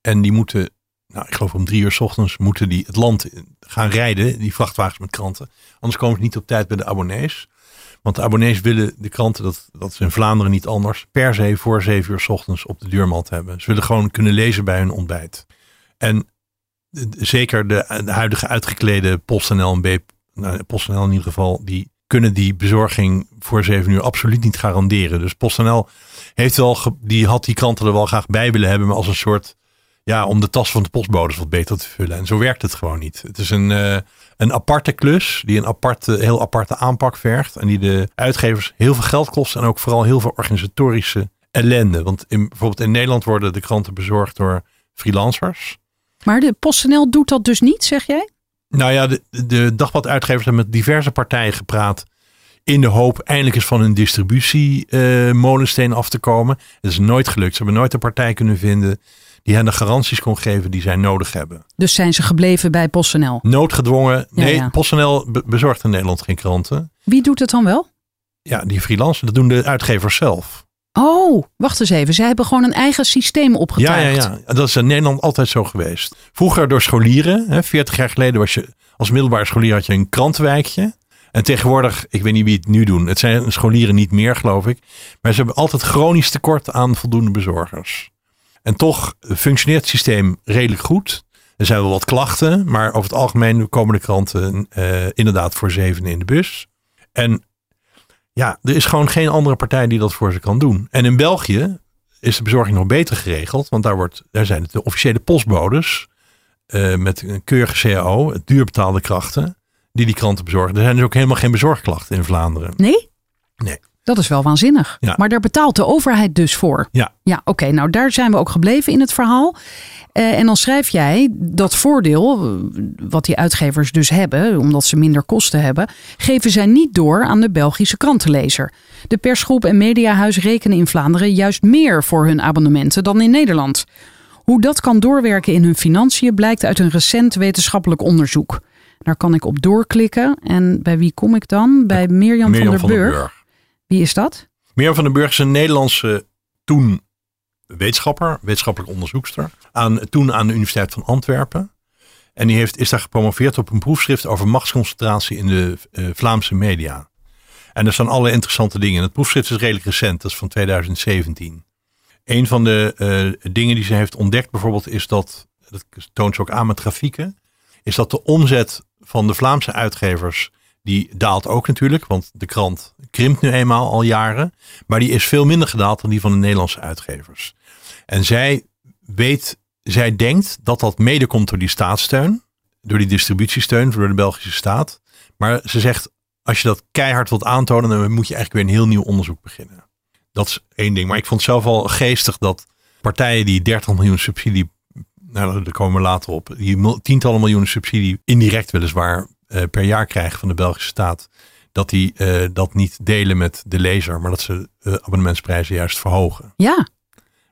A: En die moeten, nou ik geloof om drie uur 's ochtends, moeten die het land gaan rijden, die vrachtwagens met kranten. Anders komen ze niet op tijd bij de abonnees. Want de abonnees willen de kranten, dat, dat is in Vlaanderen niet anders, per se voor zeven uur 's ochtends op de deurmat hebben. Ze willen gewoon kunnen lezen bij hun ontbijt. En zeker de, de huidige uitgeklede PostNL en B, nou, PostNL in ieder geval, die kunnen die bezorging voor zeven uur absoluut niet garanderen. Dus PostNL heeft wel, die had die kranten er wel graag bij willen hebben, maar als een soort, ja, om de tas van de postbodes wat beter te vullen. En zo werkt het gewoon niet. Het is een, eh, een aparte klus die een aparte, heel aparte aanpak vergt en die de uitgevers heel veel geld kost en ook vooral heel veel organisatorische ellende. Want in, bijvoorbeeld in Nederland worden de kranten bezorgd door freelancers.
B: Maar de PostNL doet dat dus niet, zeg jij?
A: Nou ja, de, de dagbladuitgevers hebben met diverse partijen gepraat. In de hoop eindelijk eens van hun distributiemolensteen molensteen af te komen. Het is nooit gelukt. Ze hebben nooit een partij kunnen vinden die hen de garanties kon geven die zij nodig hebben.
B: Dus zijn ze gebleven bij PostNL.
A: Noodgedwongen.
B: Ja,
A: Nee,
B: ja.
A: PostNL be- bezorgt in Nederland geen kranten.
B: Wie doet het dan wel?
A: Ja, die freelancers, dat doen de uitgevers zelf.
B: Oh, wacht eens even. Zij hebben gewoon een eigen systeem
A: Ja,
B: opgetuigd.
A: ja, ja. Dat is in Nederland altijd zo geweest. Vroeger door scholieren. Hè, 40 jaar geleden was je als middelbare scholier had je een krantenwijkje. En tegenwoordig, ik weet niet wie het nu doen. Het zijn scholieren niet meer, geloof ik. Maar ze hebben altijd chronisch tekort aan voldoende bezorgers. En toch functioneert het systeem redelijk goed. Er zijn wel wat klachten, maar over het algemeen komen de kranten eh, inderdaad voor zeven in de bus. En ja, er is gewoon geen andere partij die dat voor ze kan doen. En in België is de bezorging nog beter geregeld. Want daar, wordt, daar zijn het de officiële postbodes. eh, met een keurige CAO, duurbetaalde krachten. die die kranten bezorgen. Er zijn dus ook helemaal geen bezorgklachten in Vlaanderen.
B: Nee?
A: Nee.
B: Dat is wel waanzinnig.
A: Ja.
B: Maar daar betaalt de overheid dus voor.
A: Ja.
B: Ja, oké. nou, daar zijn we ook gebleven in het verhaal. Eh, en dan schrijf jij dat voordeel, eh, wat die uitgevers dus hebben, omdat ze minder kosten hebben, geven zij niet door aan de Belgische krantenlezer. De persgroep en mediahuis rekenen in Vlaanderen juist meer voor hun abonnementen dan in Nederland. Hoe dat kan doorwerken in hun financiën blijkt uit een recent wetenschappelijk onderzoek. Daar kan ik op doorklikken. En bij wie kom ik dan? Bij Mirjam,
A: Mirjam
B: van der Burg. Wie is dat?
A: Mirjam van den Burg is een Nederlandse toen wetenschapper, wetenschappelijk onderzoekster. Aan, toen aan de Universiteit van Antwerpen. En die heeft, is daar gepromoveerd op een proefschrift over machtsconcentratie in de eh, Vlaamse media. En er staan alle interessante dingen. Het proefschrift is redelijk recent, dat is van 2017. Een van de eh, dingen die ze heeft ontdekt bijvoorbeeld is dat, dat toont ze ook aan met grafieken, is dat de omzet van de Vlaamse uitgevers, die daalt ook natuurlijk, want de krant krimpt nu eenmaal al jaren, maar die is veel minder gedaald dan die van de Nederlandse uitgevers. En zij weet, zij denkt dat dat mede komt door die staatssteun, door die distributiesteun door de Belgische staat. Maar ze zegt, als je dat keihard wilt aantonen, dan moet je eigenlijk weer een heel nieuw onderzoek beginnen. Dat is één ding. Maar ik vond het zelf al geestig dat partijen die 30 miljoen subsidie, nou daar komen we later op, die tientallen miljoenen subsidie, indirect weliswaar, per jaar krijgen van de Belgische staat, dat die eh, dat niet delen met de lezer, maar dat ze eh, abonnementsprijzen juist verhogen.
B: Ja.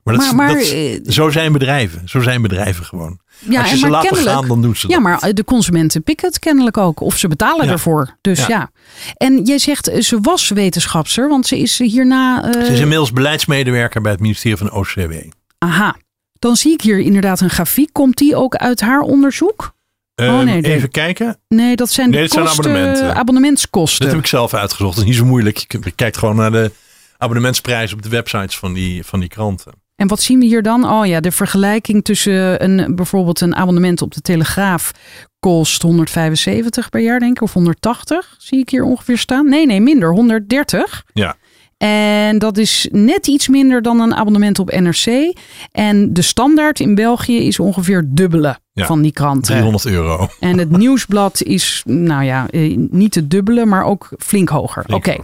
A: Maar, dat is-
B: Maar- maar,
A: dat
B: eh,
A: zo zijn bedrijven. Zo zijn bedrijven gewoon.
B: Ja,
A: Als je ze
B: maar
A: laat
B: kennelijk-
A: gaan, dan doen ze
B: Ja,
A: dat.
B: maar eh, de consumenten pikken het kennelijk ook. Of ze betalen
A: Ja.
B: ervoor. Dus ja.
A: Ja.
B: En jij zegt, eh, ze was wetenschapster, want ze is hierna... eh,
A: Ze is inmiddels beleidsmedewerker bij het ministerie van OCW.
B: Aha. Dan zie ik hier inderdaad een grafiek. Komt die ook uit haar onderzoek?
A: Ehm,
B: Oh, nee, nee.
A: Even kijken.
B: Nee, dat zijn
A: Nee, zijn
B: kosten,
A: abonnementen.
B: abonnementskosten.
A: Dat heb ik zelf uitgezocht. Dat is niet zo moeilijk. Je kijkt gewoon naar de abonnementsprijzen op de websites van die, van die kranten.
B: En wat zien we hier dan? Oh ja, de vergelijking tussen een, bijvoorbeeld een abonnement op de Telegraaf kost 175 per jaar, denk ik, of 180, zie ik hier ongeveer staan. Nee, nee, minder, 130.
A: Ja.
B: En dat is net iets minder dan een abonnement op NRC. En de standaard in België is ongeveer dubbele
A: Ja,
B: van die kranten.
A: 300 euro.
B: En het nieuwsblad is, nou ja, eh, niet het dubbele, maar ook flink hoger. Oké.
A: Ja.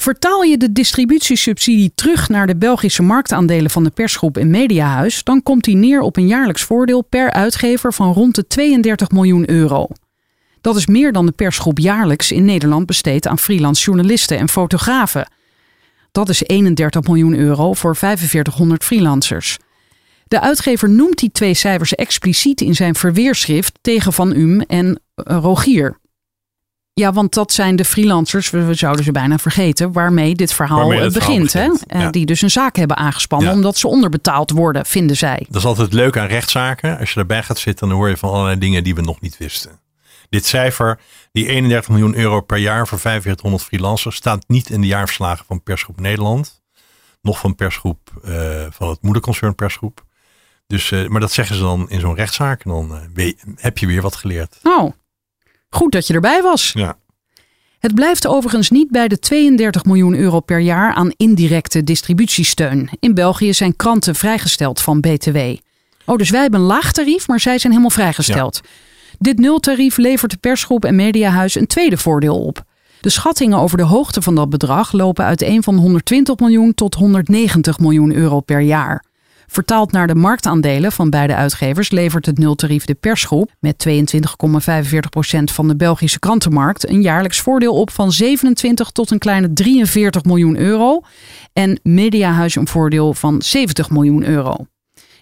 B: Vertaal je de distributiesubsidie terug naar de Belgische marktaandelen van de persgroep en mediahuis, dan komt die neer op een jaarlijks voordeel per uitgever van rond de 32 miljoen euro. Dat is meer dan de persgroep jaarlijks in Nederland besteedt aan freelance journalisten en fotografen. Dat is 31 miljoen euro voor 4500 freelancers. De uitgever noemt die twee cijfers expliciet in zijn verweerschrift tegen Van Um en eh, Rogier. Ja, want dat zijn de freelancers, we, zouden ze bijna vergeten, waarmee dit verhaal
A: Waarmee het verhaal
B: begint. hè?
A: Ja.
B: Die dus een zaak hebben aangespannen
A: Ja.
B: omdat ze onderbetaald worden, vinden zij.
A: Dat is altijd leuk aan rechtszaken. Als je erbij gaat zitten, dan hoor je van allerlei dingen die we nog niet wisten. Dit cijfer, die 31 miljoen euro per jaar voor 4500 freelancers, staat niet in de jaarverslagen van Persgroep Nederland. Nog van persgroep, eh, van het moederconcern persgroep. Dus, eh, maar dat zeggen ze dan in zo'n rechtszaak. En dan eh, heb je weer wat geleerd.
B: Oh, goed dat je erbij was.
A: Ja.
B: Het blijft overigens niet bij de 32 miljoen euro per jaar aan indirecte distributiesteun. In België zijn kranten vrijgesteld van BTW. Oh, dus wij hebben een laag tarief, maar zij zijn helemaal vrijgesteld. Dit nultarief levert de persgroep en mediahuis een tweede voordeel op. De schattingen over de hoogte van dat bedrag lopen uiteen van 120 miljoen tot 190 miljoen euro per jaar. Vertaald naar de marktaandelen van beide uitgevers levert het nultarief de persgroep met 22,45% van de Belgische krantenmarkt een jaarlijks voordeel op van 27 tot een kleine 43 miljoen euro en Mediahuis een voordeel van 70 miljoen euro.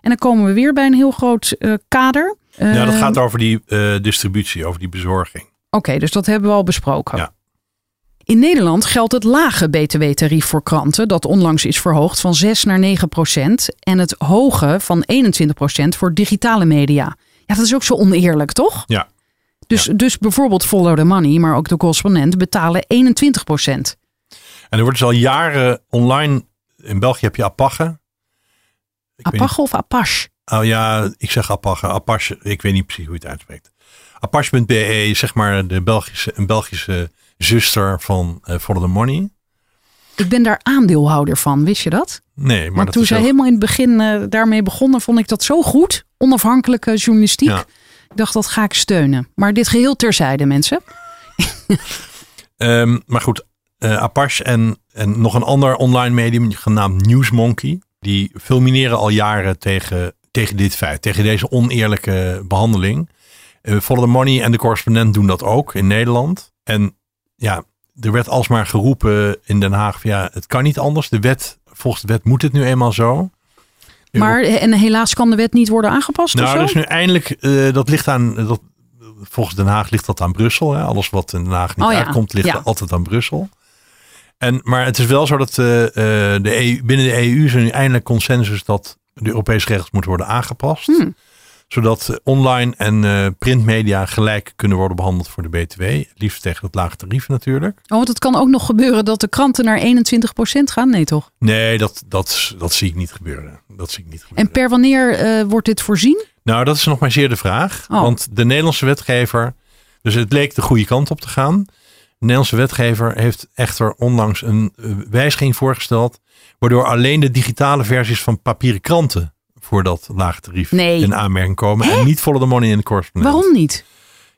B: En dan komen we weer bij een heel groot eh, kader.
A: Ja, dat
B: Eh,
A: gaat over die eh, distributie, over die bezorging.
B: Oké, dus dat hebben we al besproken.
A: Ja.
B: In Nederland geldt het lage btw-tarief voor kranten, dat onlangs is verhoogd van 6 naar 9 procent. En het hoge van 21 procent voor digitale media. Ja, dat is ook zo oneerlijk, toch?
A: Ja.
B: Dus, dus bijvoorbeeld Follow the Money, maar ook de correspondent betalen 21 procent.
A: En er wordt dus al jaren online, in België heb je weet
B: Apache of Apache?
A: Oh ja, ik zeg Apache. Apache, ik weet niet precies hoe je het uitspreekt. Apache.be is zeg maar de Belgische, een Belgische zuster van eh Follow the Money.
B: Ik ben daar aandeelhouder van, wist je dat?
A: Nee, maar dat
B: toen zij
A: heel-
B: helemaal in het begin eh, daarmee begonnen, vond ik dat zo goed. Onafhankelijke journalistiek.
A: Ja.
B: Ik dacht, dat ga ik steunen. Maar dit geheel terzijde, mensen.
A: Ehm, maar goed, eh, Apache en, en nog een ander online medium genaamd Newsmonkey. Die fulmineren al jaren tegen, tegen dit feit. Tegen deze oneerlijke behandeling. Uh, Follow the Money en de correspondent doen dat ook in Nederland. En ja, er werd alsmaar geroepen in Den Haag. Van, ja, het kan niet anders. De wet, volgens de wet moet het nu eenmaal zo.
B: Maar en helaas kan de wet niet worden aangepast
A: Nou, dus nu eindelijk, eh, dat ligt aan, dat, volgens Den Haag ligt dat aan Brussel. Hè? Alles wat in Den Haag niet
B: Oh ja,
A: uitkomt, ligt
B: ja.
A: altijd aan Brussel. En, maar het is wel zo dat eh, eh, de EU, binnen de EU is er nu eindelijk consensus dat de Europese regels moeten worden aangepast.
B: Hmm.
A: Zodat online en eh, printmedia gelijk kunnen worden behandeld voor de BTW. Liefst tegen het lage tarief natuurlijk.
B: Oh, want het kan ook nog gebeuren dat de kranten naar 21% gaan. Nee, toch?
A: Nee, dat, dat, dat zie ik niet gebeuren. Dat zie ik niet gebeuren.
B: En per wanneer eh, wordt dit voorzien?
A: Nou, dat is nog maar zeer de vraag.
B: Oh.
A: Want de Nederlandse wetgever, dus het leek de goede kant op te gaan. De Nederlandse wetgever heeft echter onlangs een eh, wijziging voorgesteld. Waardoor alleen de digitale versies van papieren kranten voor dat lage tarief
B: Nee.
A: in aanmerking komen. En niet follow the money in de correspondent.
B: Waarom niet?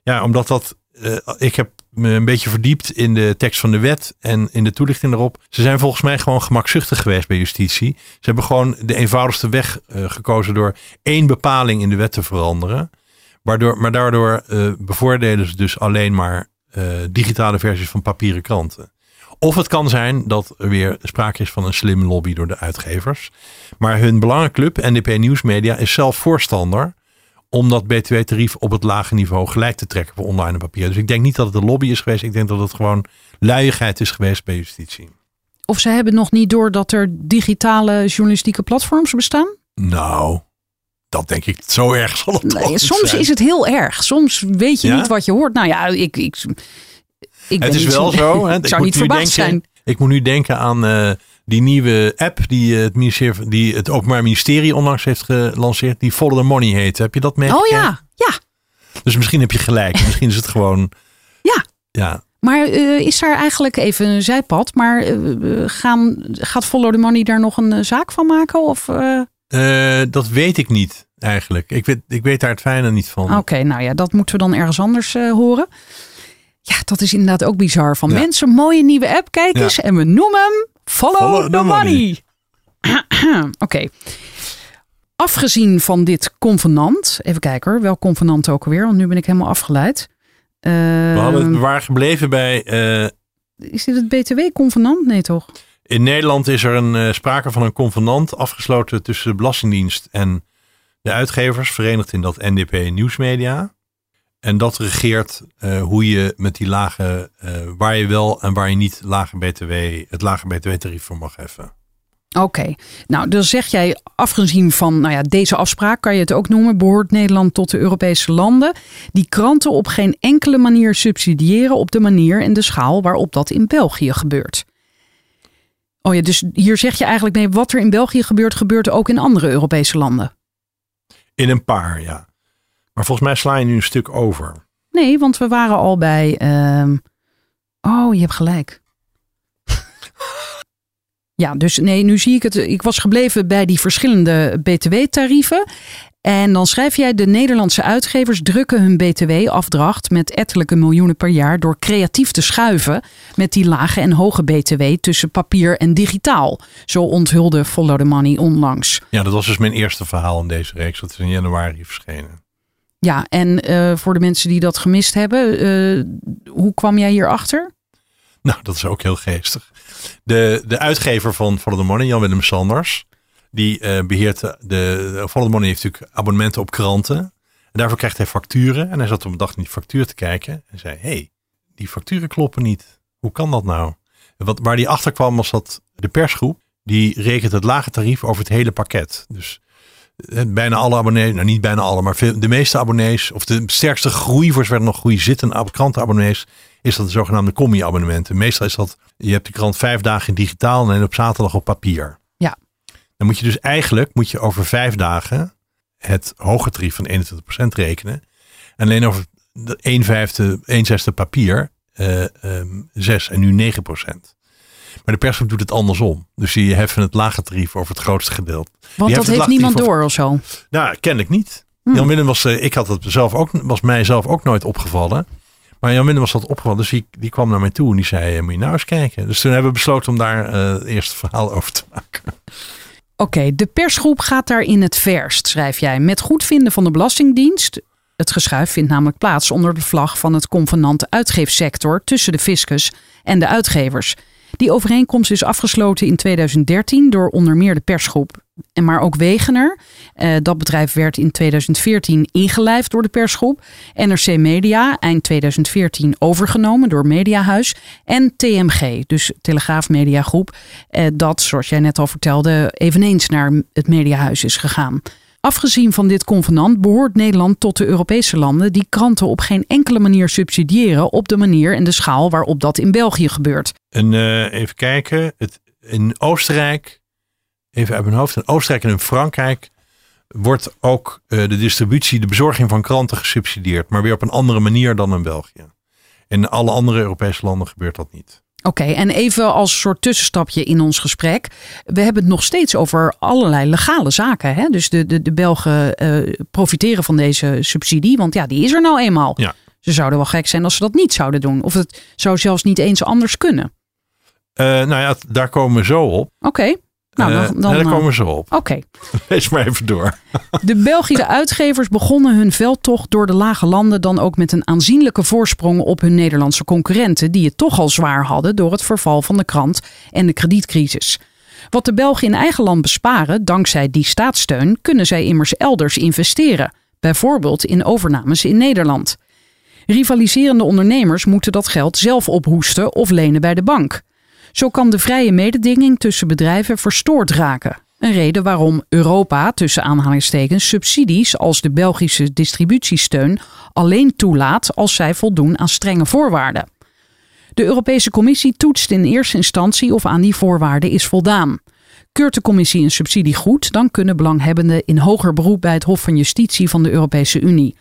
A: Ja, omdat dat. eh, ik heb me een beetje verdiept in de tekst van de wet en in de toelichting daarop. Ze zijn volgens mij gewoon gemakzuchtig geweest bij justitie. Ze hebben gewoon de eenvoudigste weg eh, gekozen door één bepaling in de wet te veranderen. Waardoor, maar daardoor eh, bevoordelen ze dus alleen maar digitale versies van papieren kranten. Of het kan zijn dat er weer sprake is van een slimme lobby door de uitgevers. Maar hun belangenclub, NDP Nieuwsmedia, is zelf voorstander om dat btw-tarief op het lage niveau gelijk te trekken voor online en papier. Dus ik denk niet dat het een lobby is geweest. Ik denk dat het gewoon luiigheid is geweest bij justitie.
B: Of ze hebben nog niet door dat er digitale journalistieke platforms bestaan?
A: Nou, dat denk ik. Zo erg zal het
B: Nee, soms
A: zijn.
B: is het heel erg. Soms weet je
A: Ja?
B: niet wat je hoort. Nou ja, ik, ik, ik ben
A: Het is
B: niet
A: wel zo. Hè?
B: Ik zou
A: moet
B: niet
A: nu
B: verbaasd
A: denken-
B: zijn.
A: Ik moet nu denken aan eh, die nieuwe app die, eh, het ministerie, die het Openbaar Ministerie onlangs heeft gelanceerd. Die Follow the Money heet. Heb je dat
B: Oh
A: meegekregen?
B: ja, ja.
A: Dus misschien heb je gelijk. Misschien is het gewoon...
B: Ja.
A: Ja,
B: Maar eh, is daar eigenlijk even een zijpad? Maar gaan, gaat Follow the Money daar nog een zaak van maken? Of,
A: dat weet ik niet eigenlijk. Ik weet, ik weet daar het fijne niet van.
B: Oké, nou ja, dat moeten we dan ergens anders horen. Ja, dat is inderdaad ook bizar. Van
A: Ja.
B: mensen, mooie nieuwe app, kijk
A: Ja.
B: eens. En we noemen hem Follow,
A: Follow
B: the,
A: the
B: Money. Oké. Afgezien van dit convenant. Even kijken hoor, welk convenant ook alweer. Want nu ben ik helemaal afgeleid.
A: We, hadden,
B: Ehm,
A: we waren gebleven bij... eh,
B: is dit het BTW-convenant? Nee toch?
A: in Nederland is er een, eh, sprake van een convenant afgesloten tussen de Belastingdienst en de uitgevers. Verenigd in dat NDP Nieuwsmedia. En dat regeert eh, hoe je met die lage... eh, waar je wel en waar je niet lage BTW, het lage BTW-tarief voor mag heffen.
B: Oké, nou dan zeg jij afgezien van nou ja, deze afspraak, kan je het ook noemen, behoort Nederland tot de Europese landen die kranten op geen enkele manier subsidiëren op de manier en de schaal waarop dat in België gebeurt. Oh ja, dus hier zeg je eigenlijk mee, wat er in België gebeurt, gebeurt ook in andere Europese landen.
A: In een paar, ja. Maar volgens mij sla je nu een stuk over.
B: Nee, want we waren al bij. ehm, Oh, je hebt gelijk. Ja, dus nee, nu zie ik het. Ik was gebleven bij die verschillende BTW-tarieven. En dan schrijf jij: de Nederlandse uitgevers drukken hun BTW-afdracht met ettelijke miljoenen per jaar door creatief te schuiven met die lage en hoge BTW tussen papier en digitaal. Zo onthulde Follow the Money onlangs.
A: Ja, dat was dus mijn eerste verhaal in deze reeks. Dat is in januari verschenen.
B: Ja, en eh, voor de mensen die dat gemist hebben, eh, hoe kwam jij hierachter?
A: Nou, dat is ook heel geestig. De, de uitgever van Follow the Money, Jan-Willem Sanders, die eh, beheert de, the Money heeft natuurlijk abonnementen op kranten. En daarvoor krijgt hij facturen. En hij zat op een dag in die factuur te kijken en zei, hey, die facturen kloppen niet. Hoe kan dat nou? Wat, waar die achter kwam was dat de persgroep, die rekent het lage tarief over het hele pakket. Dus bijna alle abonnees, nou niet bijna alle, maar veel, de meeste abonnees, of de sterkste groei voor zover nog groei zitten, ab- krantenabonnees, is dat de zogenaamde combi-abonnementen. Meestal is dat, je hebt de krant vijf dagen digitaal en op zaterdag op papier.
B: Ja.
A: Dan moet je dus eigenlijk, moet je over vijf dagen het hoge tarief van 21% rekenen. En alleen over de 1 vijfde, 1 zesde papier, eh ehm 6 en nu 9 Maar de persgroep doet het andersom. Dus die heffen het lage tarief over het grootste gedeelte.
B: Want dat
A: heeft
B: niemand door of zo.
A: Nou, kennelijk niet. Jan Willem was, eh, ik had het zelf ook, was mij zelf ook nooit opgevallen. Maar Jan Willem was dat opgevallen, dus die, die kwam naar mij toe en die zei, eh, moet je nou eens kijken. Dus toen hebben we besloten om daar eh, het eerste verhaal over te maken.
B: Oké, de persgroep gaat daar in het verst, schrijf jij. Met goedvinden van de Belastingdienst. Het geschuif vindt namelijk plaats onder de vlag van het convenant uitgeefsector tussen de fiscus en de uitgevers. Die overeenkomst is afgesloten in 2013 door onder meer de persgroep. En maar ook Wegener. Eh, dat bedrijf werd in 2014 ingelijfd door de persgroep. NRC Media eind 2014 overgenomen door Mediahuis. En TMG, dus Telegraaf Media Groep. Eh, dat, zoals jij net al vertelde, eveneens naar het Mediahuis is gegaan. Afgezien van dit convenant behoort Nederland tot de Europese landen die kranten op geen enkele manier subsidiëren op de manier en de schaal waarop dat in België gebeurt.
A: En eh, even kijken, het, in Oostenrijk, even uit mijn hoofd, in Oostenrijk en in Frankrijk wordt ook eh, de distributie, de bezorging van kranten gesubsidieerd, maar weer op een andere manier dan in België. In alle andere Europese landen gebeurt dat niet.
B: Oké, en even als soort tussenstapje in ons gesprek. We hebben het nog steeds over allerlei legale zaken. Hè? Dus de, de, de Belgen eh, profiteren van deze subsidie, want ja, die is er nou eenmaal.
A: Ja.
B: Ze zouden wel gek zijn als ze dat niet zouden doen. Of het zou zelfs niet eens anders kunnen.
A: Eh, nou ja, daar komen we zo op.
B: Oké, nou
A: Eh,
B: dan, dan,
A: nee, daar
B: eh,
A: komen zo op.
B: Oké.
A: Lees maar even door.
B: De Belgische uitgevers begonnen hun veldtocht door de lage landen dan ook met een aanzienlijke voorsprong op hun Nederlandse concurrenten, die het toch al zwaar hadden door het verval van de krant en de kredietcrisis. Wat de Belgen in eigen land besparen, dankzij die staatssteun, kunnen zij immers elders investeren, bijvoorbeeld in overnames in Nederland. Rivaliserende ondernemers moeten dat geld zelf ophoesten of lenen bij de bank. Zo kan de vrije mededinging tussen bedrijven verstoord raken. Een reden waarom Europa tussen aanhalingstekens subsidies als de Belgische distributiesteun alleen toelaat als zij voldoen aan strenge voorwaarden. De Europese Commissie toetst in eerste instantie of aan die voorwaarden is voldaan. Keurt de Commissie een subsidie goed, dan kunnen belanghebbenden in hoger beroep bij het Hof van Justitie van de Europese Unie.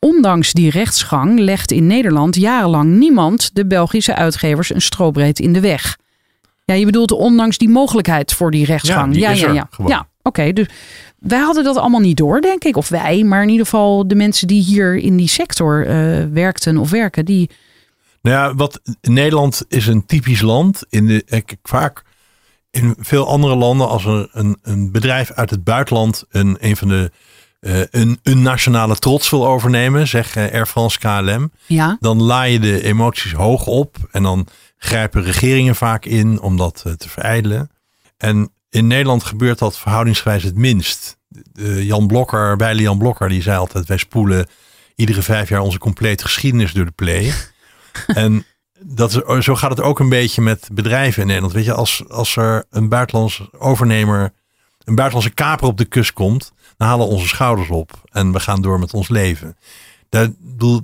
B: Ondanks die rechtsgang legt in Nederland jarenlang niemand de Belgische uitgevers een strobreed in de weg. Ja, je bedoelt ondanks die mogelijkheid voor die rechtsgang.
A: Ja, die
B: ja, ja, ja. oké. dus wij hadden dat allemaal niet door, denk ik. Of wij, maar in ieder geval de mensen die hier in die sector eh, werkten of werken, die.
A: Nou ja, wat Nederland is een typisch land. In de, ik, vaak in veel andere landen, als er een, een bedrijf uit het buitenland een, een van de eh, een, een nationale trots wil overnemen, zeg eh, Air France KLM,
B: Ja,
A: dan je de emoties hoog op en dan grijpen regeringen vaak in om dat eh, te verijdelen. En in Nederland gebeurt dat verhoudingsgewijs het minst. Jan Blokker, Weile Jan Blokker, die zei altijd: wij spoelen iedere vijf jaar onze complete geschiedenis door de play. en dat is, zo gaat het ook een beetje met bedrijven in Nederland. Weet je, als, als er een buitenlands overnemer, een buitenlandse kaper op de kust komt, halen onze schouders op en we gaan door met ons leven. Dat, bedoel,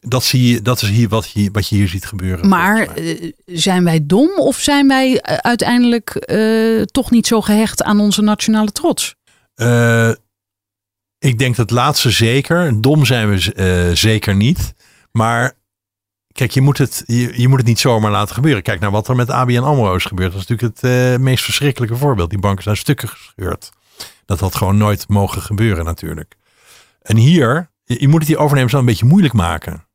A: dat, zie je, dat is hier wat, je wat je hier ziet gebeuren.
B: maar eh, zijn wij dom of zijn wij eh, uiteindelijk eh, toch niet zo gehecht aan onze nationale trots?
A: Ik denk dat laatste zeker. Dom zijn we zeker niet. Maar kijk, je moet, het, je, je moet het niet zomaar laten gebeuren. Kijk naar wat er met ABN AMRO is gebeurd. Dat is natuurlijk het meest verschrikkelijke voorbeeld. Die banken zijn stukken gescheurd. Dat had gewoon nooit mogen gebeuren natuurlijk. En hier, je, je moet het die overnemers wel een beetje moeilijk maken.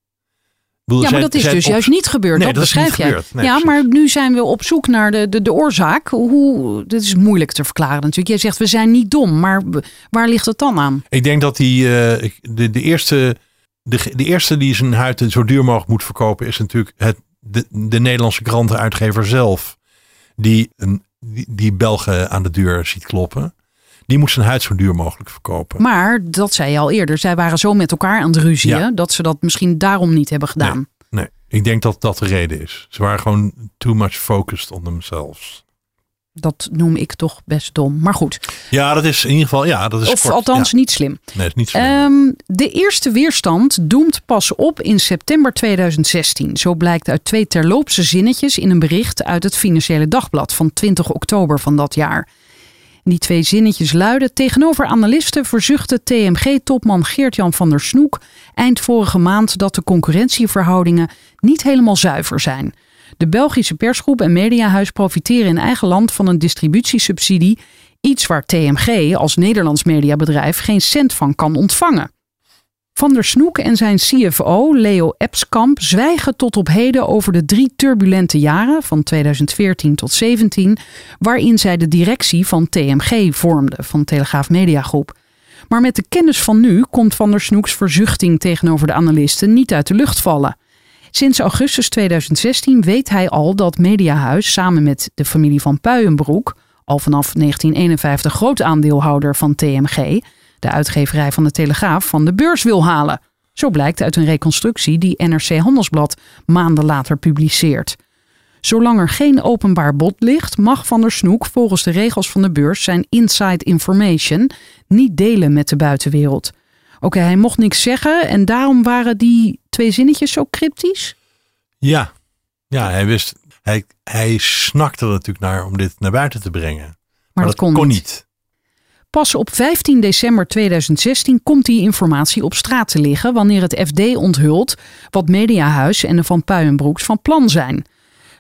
A: Bedoel,
B: Ja, maar
A: zij-
B: dat is dus
A: op-
B: juist niet gebeurd.
A: Nee,
B: dat
A: dat is
B: beschrijf
A: niet
B: jij.
A: gebeurd. Nee,
B: ja, maar nu zijn we op zoek naar de, de, de oorzaak. Hoe, dit is moeilijk te verklaren natuurlijk. Jij zegt we zijn niet dom, maar waar ligt het dan aan?
A: Ik denk dat die, eh, de, de, eerste, de, de eerste die zijn huid zo duur mogelijk moet verkopen, is natuurlijk het, de, de Nederlandse krantenuitgever zelf. Die, een, die, die Belgen aan de deur ziet kloppen. Die moet zijn huid zo duur mogelijk verkopen.
B: Maar dat zei je al eerder. Zij waren zo met elkaar aan het ruzieën
A: Ja.
B: dat ze dat misschien daarom niet hebben gedaan.
A: Nee, ik denk dat dat de reden is. Ze waren gewoon too much focused on themselves.
B: Dat noem ik toch best dom. Maar goed.
A: Ja, dat is in ieder geval, ja, dat is
B: Of
A: kort.
B: althans
A: Ja.
B: niet slim.
A: Nee, dat is niet zo.
B: Ehm, de eerste weerstand doemt pas op in september 2016. Zo blijkt uit twee terloopse zinnetjes in een bericht uit het Financiële Dagblad van 20 oktober van dat jaar. Die twee zinnetjes luiden: Tegenover analisten verzuchtte TMG-topman Geert-Jan van der Snoek eind vorige maand dat de concurrentieverhoudingen niet helemaal zuiver zijn. De Belgische persgroep en mediahuis profiteren in eigen land van een distributiesubsidie Iets waar TMG als Nederlands mediabedrijf geen cent van kan ontvangen. Van der Snoek en zijn CFO Leo Epskamp zwijgen tot op heden over de drie turbulente jaren van 2014 tot 2017, waarin zij de directie van TMG vormden, van Telegraaf Media Groep. Maar met de kennis van nu komt Van der Snoeks verzuchting tegenover de analisten niet uit de lucht vallen. Sinds augustus 2016 weet hij al dat Mediahuis samen met de familie van Puijenbroek, al vanaf 1951 groot aandeelhouder van TMG, de uitgeverij van de Telegraaf, van de beurs wil halen. Zo blijkt uit een reconstructie die NRC Handelsblad maanden later publiceert. Zolang er geen openbaar bod ligt, mag Van der Snoek volgens de regels van de beurs zijn inside information niet delen met de buitenwereld. Oké, hij mocht niks zeggen en daarom waren die twee zinnetjes zo cryptisch?
A: Ja, ja hij wist, hij, hij snakte er natuurlijk naar om dit naar buiten te brengen. Maar, dat, kon, niet.
B: Pas op 15 december 2016 komt die informatie op straat te liggen wanneer het FD onthult wat Mediahuis en de Van Puijenbroeks van plan zijn.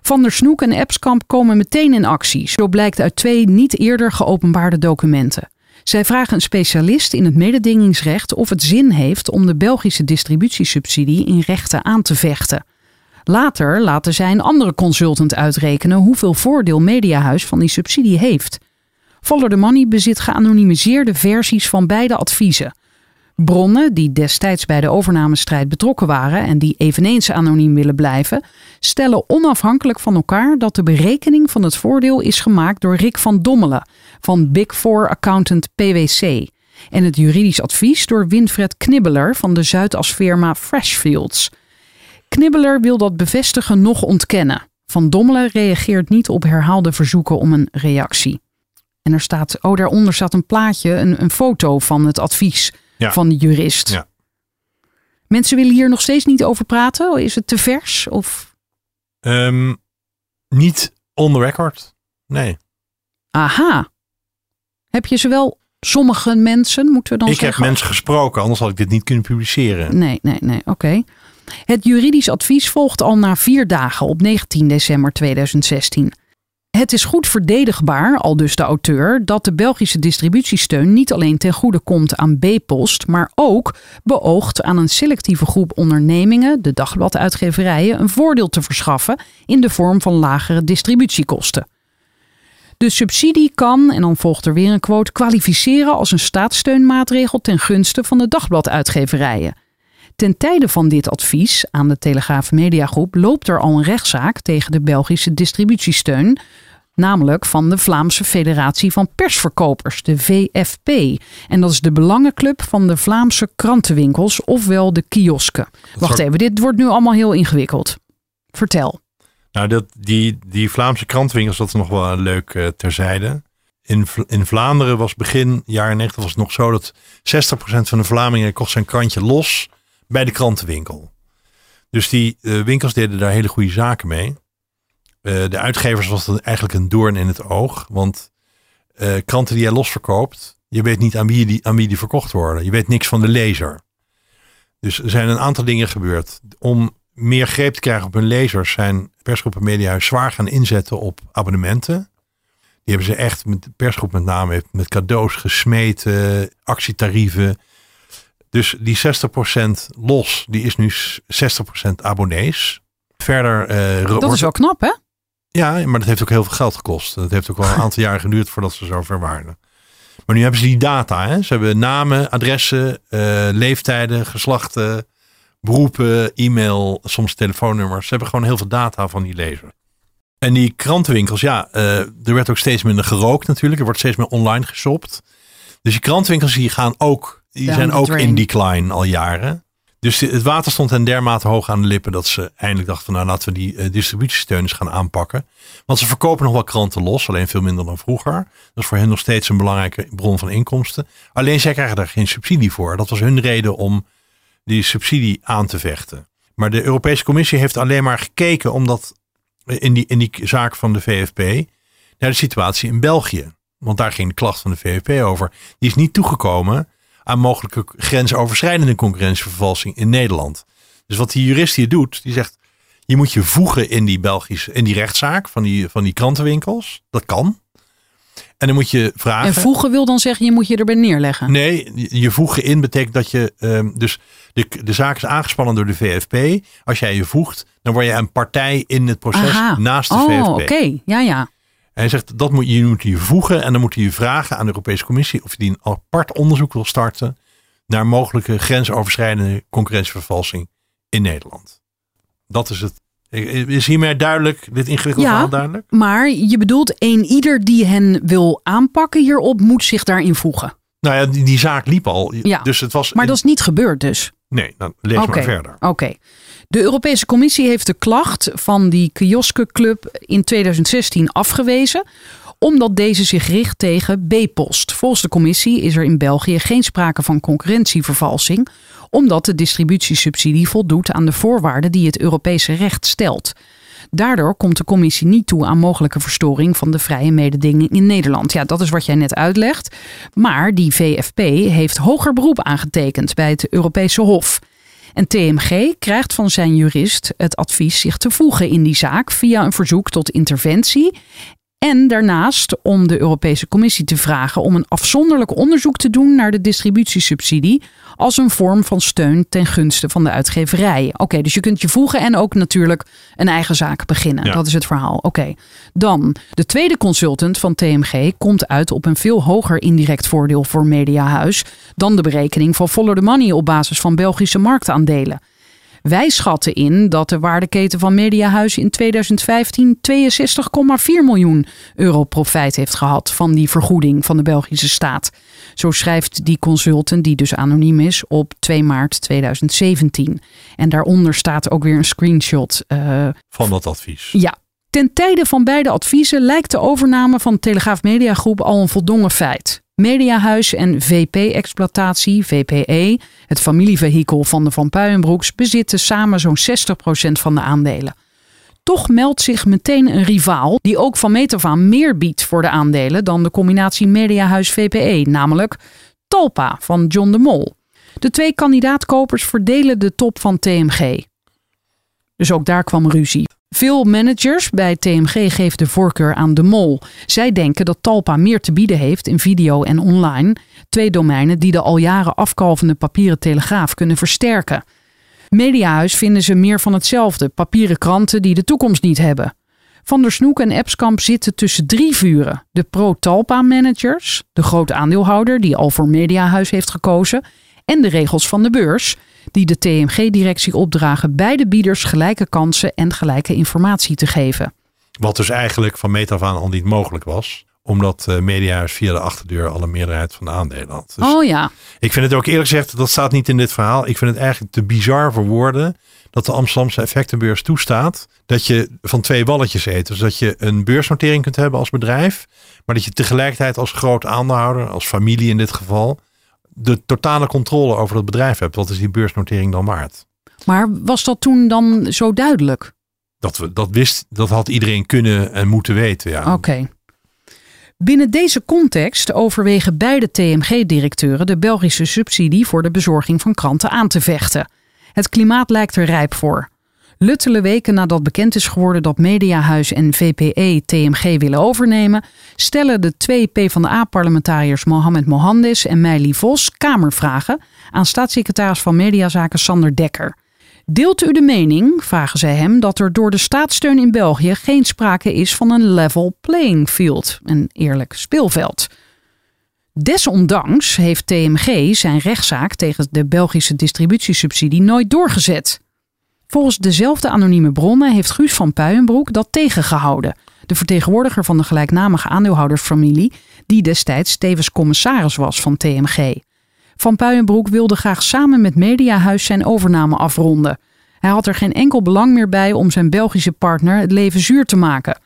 B: Van der Snoek en Epskamp komen meteen in actie. Zo blijkt uit twee niet eerder geopenbaarde documenten. Zij vragen een specialist in het mededingingsrecht of het zin heeft om de Belgische distributiesubsidie in rechten aan te vechten. Later laten zij een andere consultant uitrekenen hoeveel voordeel Mediahuis van die subsidie heeft. Follow the Money bezit geanonimiseerde versies van beide adviezen. Bronnen die destijds bij de overnamestrijd betrokken waren en die eveneens anoniem willen blijven, stellen onafhankelijk van elkaar dat de berekening van het voordeel is gemaakt door Rick van Dommelen van Big Four Accountant PwC en het juridisch advies door Winfred Knibbeler van de Zuidasfirma Freshfields. Knibbeler wil dat bevestigen nog ontkennen. Van Dommelen reageert niet op herhaalde verzoeken om een reactie. En er staat, oh, daaronder staat een plaatje, een, een foto van het advies van de jurist. Ja. Mensen willen hier nog steeds niet over praten? Is het te vers? Of?
A: Um, niet on the record. Nee.
B: Aha. Heb je zowel sommige mensen, moeten we dan
A: ik
B: zeggen?
A: Ik heb mensen gesproken, anders had ik dit niet kunnen publiceren.
B: Nee, nee, nee. Oké. Het juridisch advies volgt al na vier dagen op 19 december 2016. Het is goed verdedigbaar, al dus de auteur, dat de Belgische distributiesteun niet alleen ten goede komt aan B-post, maar ook beoogt aan een selectieve groep ondernemingen, de dagbladuitgeverijen, een voordeel te verschaffen in de vorm van lagere distributiekosten. De subsidie kan, en dan volgt er weer een quote, kwalificeren als een staatssteunmaatregel ten gunste van de dagbladuitgeverijen. Ten tijde van dit advies aan de Telegraaf Mediagroep loopt er al een rechtszaak tegen de Belgische distributiesteun, namelijk van de Vlaamse Federatie van Persverkopers, de VFP. En dat is de belangenclub van de Vlaamse krantenwinkels, ofwel de kiosken. Wacht even, dit wordt nu allemaal heel ingewikkeld. Vertel.
A: Nou, dat, die, die Vlaamse krantenwinkels, dat is nog wel leuk uh, terzijde. In, in Vlaanderen was begin jaren 90 was het nog zo dat 60% van de Vlamingen kocht zijn krantje los bij de krantenwinkel. Dus die uh, winkels deden daar hele goede zaken mee. Uh, de uitgevers was dat eigenlijk een doorn in het oog. Want uh, kranten die jij losverkoopt, je weet niet aan wie, die, aan wie die verkocht worden. Je weet niks van de lezer. Dus er zijn een aantal dingen gebeurd. Om meer greep te krijgen op hun lezers zijn persgroepen Mediahuis zwaar gaan inzetten op abonnementen. Die hebben ze echt, met de persgroep met name, met cadeaus gesmeten, actietarieven. Dus die 60% los, die is nu 60% abonnees. Verder.
B: Uh, dat is wel knap, hè?
A: Ja, maar dat heeft ook heel veel geld gekost. Dat heeft ook wel een aantal jaar geduurd voordat ze zover waren. Maar nu hebben ze die data. Hè? Ze hebben namen, adressen, uh, leeftijden, geslachten, beroepen, e-mail, soms telefoonnummers. Ze hebben gewoon heel veel data van die lezer. En die krantenwinkels, ja, uh, er werd ook steeds minder gerookt natuurlijk. Er wordt steeds meer online geshopt. Dus die krantenwinkels die gaan ook, die zijn ook in decline al jaren. Dus het water stond hen dermate hoog aan de lippen dat ze eindelijk dachten nou laten we die uh, distributiesteun eens gaan aanpakken. Want ze verkopen nog wel kranten los, alleen veel minder dan vroeger. Dat is voor hen nog steeds een belangrijke bron van inkomsten. Alleen zij krijgen daar geen subsidie voor. Dat was hun reden om die subsidie aan te vechten. Maar de Europese Commissie heeft alleen maar gekeken omdat in die, in die zaak van de VFP naar de situatie in België. Want daar ging de klacht van de VFP over. Die is niet toegekomen aan mogelijke grensoverschrijdende concurrentievervalsing in Nederland. Dus wat die jurist hier doet, die zegt, je moet je voegen in die Belgische, in die rechtszaak van die, van die krantenwinkels. Dat kan. En dan moet je vragen.
B: En voegen wil dan zeggen, je moet je erbij neerleggen.
A: Nee, je voegen in betekent dat je. ehm, dus de, de zaak is aangespannen door de VFP. Als jij je voegt, dan word je een partij in het proces
B: Aha.
A: naast de
B: oh,
A: VFP.
B: oké. Ja, ja.
A: Hij zegt dat moet je, moet je voegen en dan moet je vragen aan de Europese Commissie of die een apart onderzoek wil starten naar mogelijke grensoverschrijdende concurrentievervalsing in Nederland. Dat is het. Is hiermee duidelijk, dit ingewikkelde
B: Ja.
A: verhaal duidelijk?
B: Maar je bedoelt, een ieder die hen wil aanpakken hierop, moet zich daarin voegen.
A: Nou ja, die, die zaak liep al.
B: Ja.
A: Dus het was.
B: Maar dat is niet gebeurd dus.
A: Nee, dan lees
B: Oké.
A: maar verder.
B: Oké. De Europese Commissie heeft de klacht van die kioskenclub in 2016 afgewezen omdat deze zich richt tegen B-post. Volgens de commissie is er in België geen sprake van concurrentievervalsing, omdat de distributiesubsidie voldoet aan de voorwaarden die het Europese recht stelt. Daardoor komt de commissie niet toe aan mogelijke verstoring van de vrije mededinging in Nederland. Ja, dat is wat jij net uitlegt. Maar die VFP heeft hoger beroep aangetekend bij het Europese Hof. En TMG krijgt van zijn jurist het advies zich te voegen in die zaak via een verzoek tot interventie. En daarnaast om de Europese Commissie te vragen om een afzonderlijk onderzoek te doen naar de distributiesubsidie als een vorm van steun ten gunste van de uitgeverij. Oké, dus je kunt je voegen en ook natuurlijk een eigen zaak beginnen.
A: Ja.
B: Dat is het verhaal. Oké. Dan, de tweede consultant van TMG komt uit op een veel hoger indirect voordeel voor Mediahuis dan de berekening van Follow the Money op basis van Belgische marktaandelen. Wij schatten in dat de waardeketen van Mediahuis in 2015 62,4 miljoen euro profijt heeft gehad van die vergoeding van de Belgische staat. Zo schrijft die consultant, die dus anoniem is, op 2 maart 2017. En daaronder staat ook weer een screenshot. eh,
A: Van dat advies.
B: ja. Ten tijde van beide adviezen lijkt de overname van de Telegraaf Media Groep al een voldongen feit. Mediahuis en VP-exploitatie, VPE, het familievehikel van de Van Puijenbroeks, bezitten samen zo'n 60% van de aandelen. Toch meldt zich meteen een rivaal die ook van meet af meer biedt voor de aandelen dan de combinatie Mediahuis-VPE, namelijk Talpa van John de Mol. De twee kandidaatkopers verdelen de top van TMG. Dus ook daar kwam ruzie. Veel managers bij TMG geven de voorkeur aan de mol. Zij denken dat Talpa meer te bieden heeft in video en online. Twee domeinen die de al jaren afkalvende papieren telegraaf kunnen versterken. Mediahuis vinden ze meer van hetzelfde. Papieren kranten die de toekomst niet hebben. Van der Snoek en Epskamp zitten tussen drie vuren. De pro-Talpa-managers, de grote aandeelhouder die al voor Mediahuis heeft gekozen... en de regels van de beurs, die de TMG-directie opdragen beide bieders gelijke kansen en gelijke informatie te geven.
A: Wat dus eigenlijk van meet af aan al niet mogelijk was. Omdat eh Mediahuis via de achterdeur al een meerderheid van de aandelen had. Dus
B: Oh ja,
A: Ik vind het ook eerlijk gezegd, dat staat niet in dit verhaal. Ik vind het eigenlijk te bizar voor woorden dat de Amsterdamse effectenbeurs toestaat dat je van twee walletjes eet. Dus dat je een beursnotering kunt hebben als bedrijf, maar dat je tegelijkertijd als groot aandeelhouder, als familie in dit geval, de totale controle over dat bedrijf hebt. Wat is die beursnotering dan waard?
B: maar was dat toen dan zo duidelijk?
A: Dat, we, dat wist, dat had iedereen kunnen en moeten weten. Ja.
B: Oké. Binnen deze context overwegen beide TMG-directeuren de Belgische subsidie voor de bezorging van kranten aan te vechten. Het klimaat lijkt er rijp voor. Luttele weken nadat bekend is geworden dat Mediahuis en VPE TMG willen overnemen, stellen de twee PvdA-parlementariërs Mohamed Mohandes en Meili Vos kamervragen aan staatssecretaris van Mediazaken Sander Dekker. Deelt u de mening, vragen zij hem, dat er door de staatssteun in België geen sprake is van een level playing field, een eerlijk speelveld? Desondanks heeft TMG zijn rechtszaak tegen de Belgische distributiesubsidie nooit doorgezet. Volgens dezelfde anonieme bronnen heeft Guus van Puijenbroek dat tegengehouden. De vertegenwoordiger van de gelijknamige aandeelhoudersfamilie, die destijds tevens commissaris was van TMG. Van Puijenbroek wilde graag samen met Mediahuis zijn overname afronden. Hij had er geen enkel belang meer bij om zijn Belgische partner het leven zuur te maken.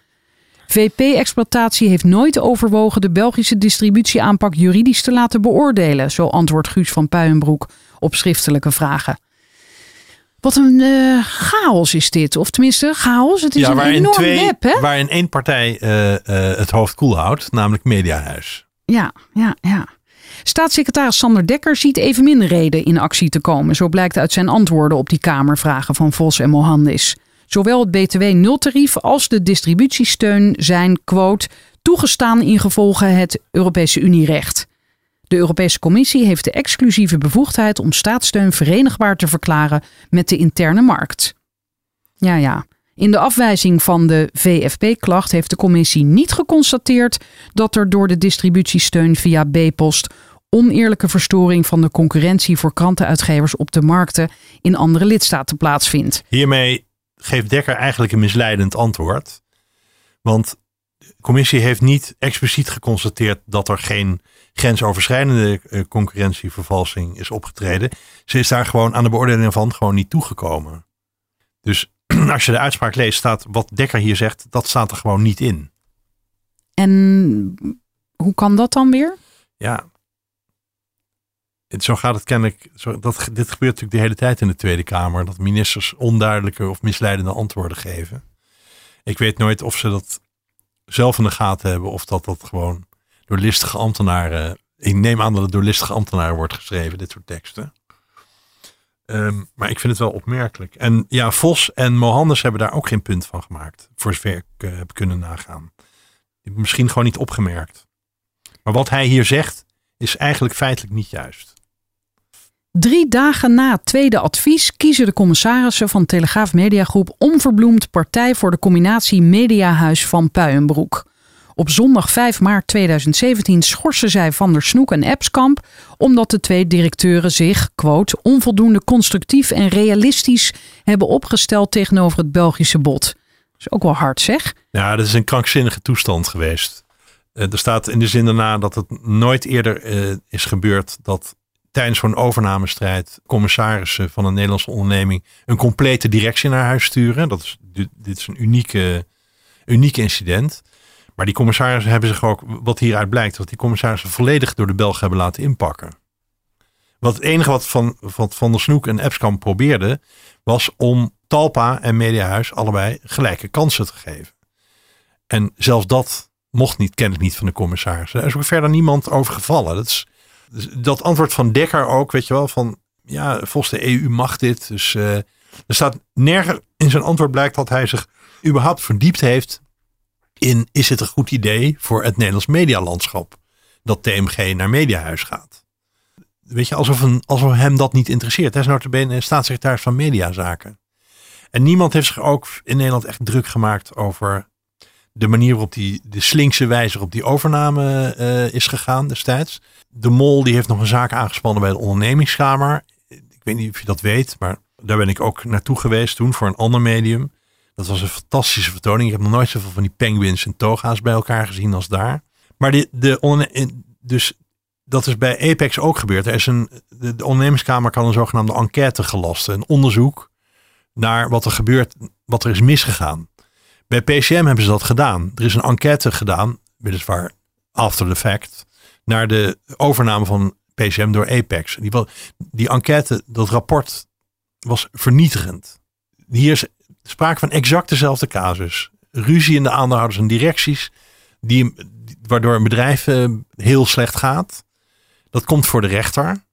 B: VP-exploitatie heeft nooit overwogen de Belgische distributieaanpak juridisch te laten beoordelen, zo antwoordt Guus van Puijenbroek op schriftelijke vragen. Wat een eh, chaos is dit. Of tenminste, chaos. Het is een enorm
A: twee,
B: web, hè?
A: waarin één partij eh, eh, het hoofd koel houdt, namelijk Mediahuis.
B: Ja, ja, ja. Staatssecretaris Sander Dekker ziet evenmin reden in actie te komen. Zo blijkt uit zijn antwoorden op die Kamervragen van Vos en Mohandis. Zowel het BTW-nultarief als de distributiesteun zijn, quote, toegestaan in gevolge het Europese Unierecht. De Europese Commissie heeft de exclusieve bevoegdheid om staatssteun verenigbaar te verklaren met de interne markt. Ja, ja. In de afwijzing van de VFP-klacht heeft de commissie niet geconstateerd dat er door de distributiesteun via B-post oneerlijke verstoring van de concurrentie voor krantenuitgevers op de markten in andere lidstaten plaatsvindt.
A: Hiermee geeft Dekker eigenlijk een misleidend antwoord. Want de commissie heeft niet expliciet geconstateerd dat er geen grensoverschrijdende eh, concurrentievervalsing is opgetreden. Ze is daar gewoon aan de beoordeling van gewoon niet toegekomen. Dus als je de uitspraak leest, staat wat Dekker hier zegt, dat staat er gewoon niet in.
B: En hoe kan dat dan weer?
A: Ja. Zo gaat het kennelijk. Zo, dat, dit gebeurt natuurlijk de hele tijd in de Tweede Kamer. Dat ministers onduidelijke of misleidende antwoorden geven. Ik weet nooit of ze dat zelf in de gaten hebben. Of dat dat gewoon door listige ambtenaren. Ik neem aan dat het door listige ambtenaren wordt geschreven, dit soort teksten. Ehm, maar ik vind het wel opmerkelijk. En ja, Vos en Mohandes hebben daar ook geen punt van gemaakt. Voor zover ik eh, heb kunnen nagaan. Misschien gewoon niet opgemerkt. Maar wat hij hier zegt, is eigenlijk feitelijk niet juist.
B: Drie dagen na het tweede advies kiezen de commissarissen van Telegraaf Mediagroep onverbloemd partij voor de combinatie Mediahuis van Puienbroek. Op zondag 5 maart 2017 schorsen zij Van der Snoek en Epskamp omdat de twee directeuren zich, quote, onvoldoende constructief en realistisch hebben opgesteld tegenover het Belgische bod. Dat is ook wel hard zeg.
A: Ja, dat is een krankzinnige toestand geweest. Eh, er staat in de zin daarna dat het nooit eerder eh, is gebeurd dat tijdens zo'n overnamestrijd commissarissen van een Nederlandse onderneming een complete directie naar huis sturen. Dat is, dit, dit is een unieke, uniek incident. Maar die commissarissen hebben zich ook, wat hieruit blijkt, dat die commissarissen volledig door de Belgen hebben laten inpakken. Wat het enige wat Van, wat van der Snoek en Epskamp probeerden, was om Talpa en Mediahuis allebei gelijke kansen te geven. En zelfs dat mocht niet, kennelijk niet van de commissaris. Er is ook verder niemand over gevallen. Dat, is, dat antwoord van Dekker ook, weet je wel, van ja, volgens de EU mag dit. Dus eh, er staat nergens in zijn antwoord blijkt dat hij zich überhaupt verdiept heeft in is het een goed idee voor het Nederlands medialandschap dat TMG naar Mediahuis gaat. Weet je, alsof, een, alsof hem dat niet interesseert. Hij is notabene staatssecretaris van Mediazaken. En niemand heeft zich ook in Nederland echt druk gemaakt over de manier waarop die, de slinkse wijze waarop die overname eh, is gegaan destijds. De Mol die heeft nog een zaak aangespannen bij de ondernemingskamer. Ik weet niet of je dat weet, maar daar ben ik ook naartoe geweest toen voor een ander medium. Dat was een fantastische vertoning. Ik heb nog nooit zoveel van die penguins en toga's bij elkaar gezien als daar. Maar de, de dus dat is bij Apex ook gebeurd. Er is een, de, de ondernemingskamer kan een zogenaamde enquête gelasten. Een onderzoek naar wat er gebeurt, wat er is misgegaan. Bij PCM hebben ze dat gedaan. Er is een enquête gedaan, weliswaar after the fact, naar de overname van PCM door Apex. Die, die enquête, dat rapport, was vernietigend. Hier is sprake van exact dezelfde casus. Ruzie in de aandeelhouders en directies, die, waardoor een bedrijf eh, heel slecht gaat. Dat komt voor de rechter.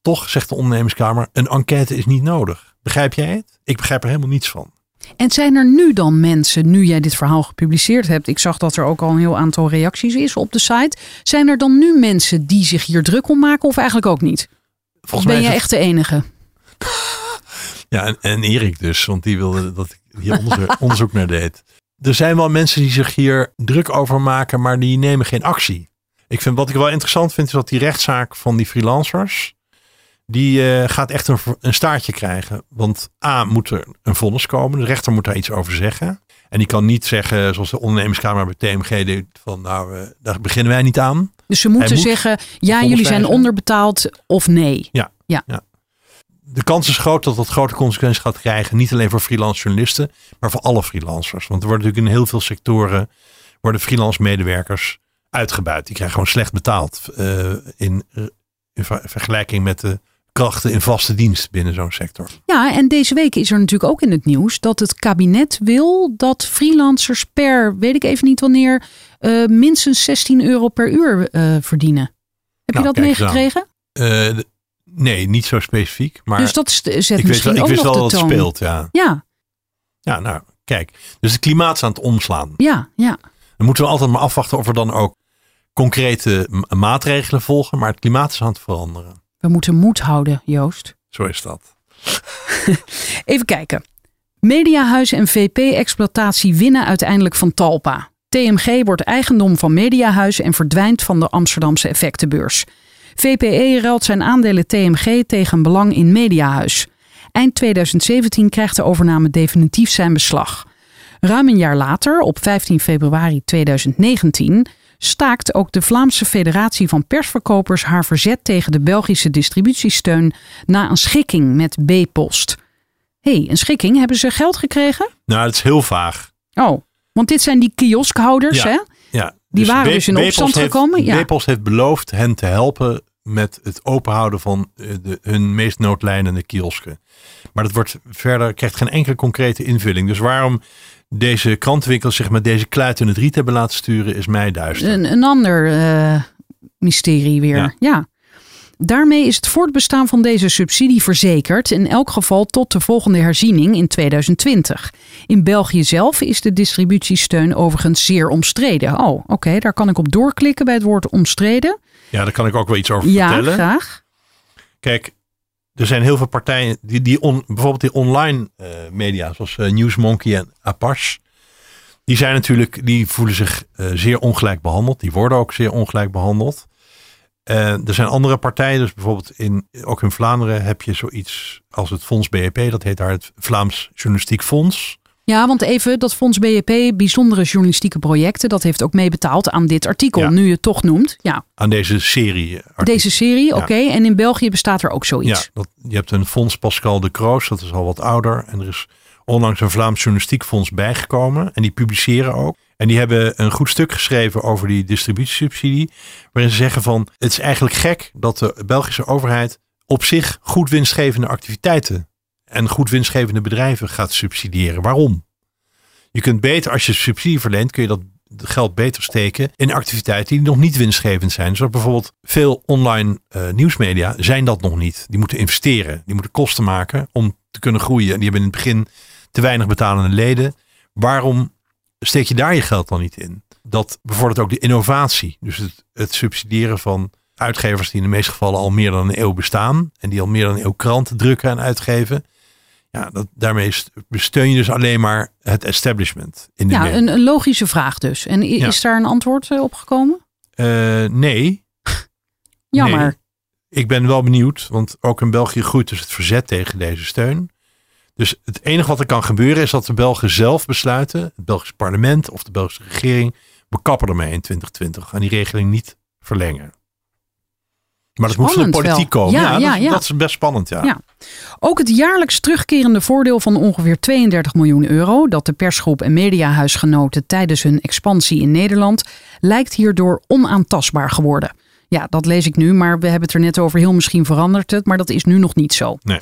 A: Toch, zegt de ondernemerskamer, een enquête is niet nodig. Begrijp jij het? Ik begrijp er helemaal niets van.
B: En zijn er nu dan mensen, nu jij dit verhaal gepubliceerd hebt, ik zag dat er ook al een heel aantal reacties is op de site. Zijn er dan nu mensen die zich hier druk om maken of eigenlijk ook niet?
A: Volgens
B: ben
A: mij
B: jij
A: het-
B: echt de enige?
A: Ja, en, en Erik dus, want die wilde dat ik hier onderzoek, onderzoek naar deed. Er zijn wel mensen die zich hier druk over maken, maar die nemen geen actie. Ik vind wat ik wel interessant vind, is dat die rechtszaak van die freelancers, die eh, gaat echt een, een staartje krijgen. Want A, moet er een vonnis komen, de rechter moet daar iets over zeggen. En die kan niet zeggen, zoals de ondernemerskamer bij TMG deed, van nou, eh, daar beginnen wij niet aan.
B: Dus ze moeten
A: moet
B: zeggen, ja, jullie zijn onderbetaald of nee.
A: De kans is groot dat dat grote consequenties gaat krijgen. Niet alleen voor freelance journalisten, maar voor alle freelancers. Want er worden natuurlijk in heel veel sectoren worden freelance medewerkers uitgebuit. Die krijgen gewoon slecht betaald eh, in, in ver- vergelijking met de krachten in vaste dienst binnen zo'n sector.
B: Ja, en deze week is er natuurlijk ook in het nieuws dat het kabinet wil dat freelancers per, weet ik even niet wanneer, eh, minstens 16 euro per uur eh, verdienen. Heb
A: Nou,
B: je dat
A: eens aan.
B: meegekregen?
A: Nee, niet zo specifiek. Maar
B: Dus dat zet
A: ik
B: misschien
A: wel, ik wist
B: nog
A: wel
B: de
A: dat het speelt. Ja.
B: Ja,
A: ja, nou, kijk. Dus het klimaat is aan het omslaan.
B: ja, ja.
A: Dan moeten we altijd maar afwachten of er dan ook concrete maatregelen volgen. Maar het klimaat is aan het veranderen.
B: We moeten moed houden, Joost.
A: Zo is dat.
B: Even kijken. Mediahuis en VP-exploitatie winnen uiteindelijk van Talpa. TMG wordt eigendom van Mediahuis en verdwijnt van de Amsterdamse effectenbeurs. VPE ruilt zijn aandelen TMG tegen een belang in Mediahuis. Eind 2017 krijgt de overname definitief zijn beslag. Ruim een jaar later, op 15 februari 2019, staakt ook de Vlaamse Federatie van Persverkopers haar verzet tegen de Belgische distributiesteun na een schikking met B-Post. Hé, hey, een schikking? Hebben ze geld gekregen?
A: Nou, het is heel vaag.
B: Oh, want dit zijn die kioskhouders,
A: Ja.
B: hè? Die waren dus in opstand
A: heeft-
B: gekomen, ja.
A: B-Post heeft beloofd hen te helpen met het openhouden van eh, de, hun meest noodlijnende kiosken. Maar dat wordt verder, krijgt geen enkele concrete invulling. Dus waarom deze krantenwinkels zich met deze kluit in het riet hebben laten sturen, is mij duister.
B: Een, een ander eh, mysterie weer. Ja.
A: Ja.
B: Daarmee is het voortbestaan van deze subsidie verzekerd, in elk geval tot de volgende herziening in 2020. In België zelf is de distributiesteun overigens zeer omstreden. Oh, oké, daar kan ik op doorklikken bij het woord omstreden.
A: Ja, daar kan ik ook wel iets over
B: Ja,
A: vertellen.
B: graag.
A: Kijk, er zijn heel veel partijen die, die on, bijvoorbeeld die online eh, media, zoals eh, Newsmonkey en Apache, die zijn natuurlijk, die voelen zich eh, zeer ongelijk behandeld. Die worden ook zeer ongelijk behandeld. Eh, er zijn andere partijen, dus bijvoorbeeld in, ook in Vlaanderen heb je zoiets als het Fonds BEP, dat heet daar het Vlaams Journalistiek Fonds.
B: Ja, want even, dat Fonds BEP, bijzondere journalistieke projecten, dat heeft ook meebetaald aan dit artikel,
A: Ja.
B: nu je het toch noemt. Ja,
A: Aan deze serie.
B: deze serie, oké.
A: Ja.
B: En in België bestaat er ook
A: Ja,
B: zoiets.
A: dat, je hebt een fonds Pascal de Kroos, dat is al wat ouder. En er is onlangs een Vlaams Journalistiek Fonds bijgekomen. En die publiceren ook. En die hebben een goed stuk geschreven over die distributiesubsidie. Waarin ze zeggen van, het is eigenlijk gek dat de Belgische overheid op zich goed winstgevende activiteiten en goed winstgevende bedrijven gaat subsidiëren. Waarom? Je kunt beter, als je subsidie verleent, kun je dat geld beter steken in activiteiten die nog niet winstgevend zijn. Zoals bijvoorbeeld veel online eh, nieuwsmedia zijn dat nog niet. Die moeten investeren, die moeten kosten maken om te kunnen groeien. En die hebben in het begin te weinig betalende leden. Waarom steek je daar je geld dan niet in? Dat bevordert ook de innovatie. Dus het, het subsidiëren van uitgevers die in de meeste gevallen al meer dan een eeuw bestaan. En die al meer dan een eeuw kranten drukken en uitgeven. Ja, dat, daarmee st- steun je dus alleen maar het establishment in de
B: Ja, een, een logische vraag dus. En
A: Ja.
B: is daar een antwoord eh, op gekomen?
A: Eh, nee,
B: Jammer.
A: Nee. ik ben wel benieuwd, want ook in België groeit dus het verzet tegen deze steun. Dus het enige wat er kan gebeuren is dat de Belgen zelf besluiten, het Belgisch parlement of de Belgische regering, we kappen ermee in 2020 en die regeling niet verlengen. Maar dat moet van de politiek
B: wel.
A: komen.
B: Ja,
A: Ja,
B: ja,
A: dat,
B: ja.
A: dat is best spannend, ja.
B: Ja. Ook het jaarlijks terugkerende voordeel van ongeveer 32 miljoen euro dat de persgroep en mediahuisgenoten tijdens hun expansie in Nederland lijkt hierdoor onaantastbaar geworden. Ja, dat lees ik nu, maar we hebben het er net over. Heel misschien verandert het, maar dat is nu nog niet zo.
A: Nee.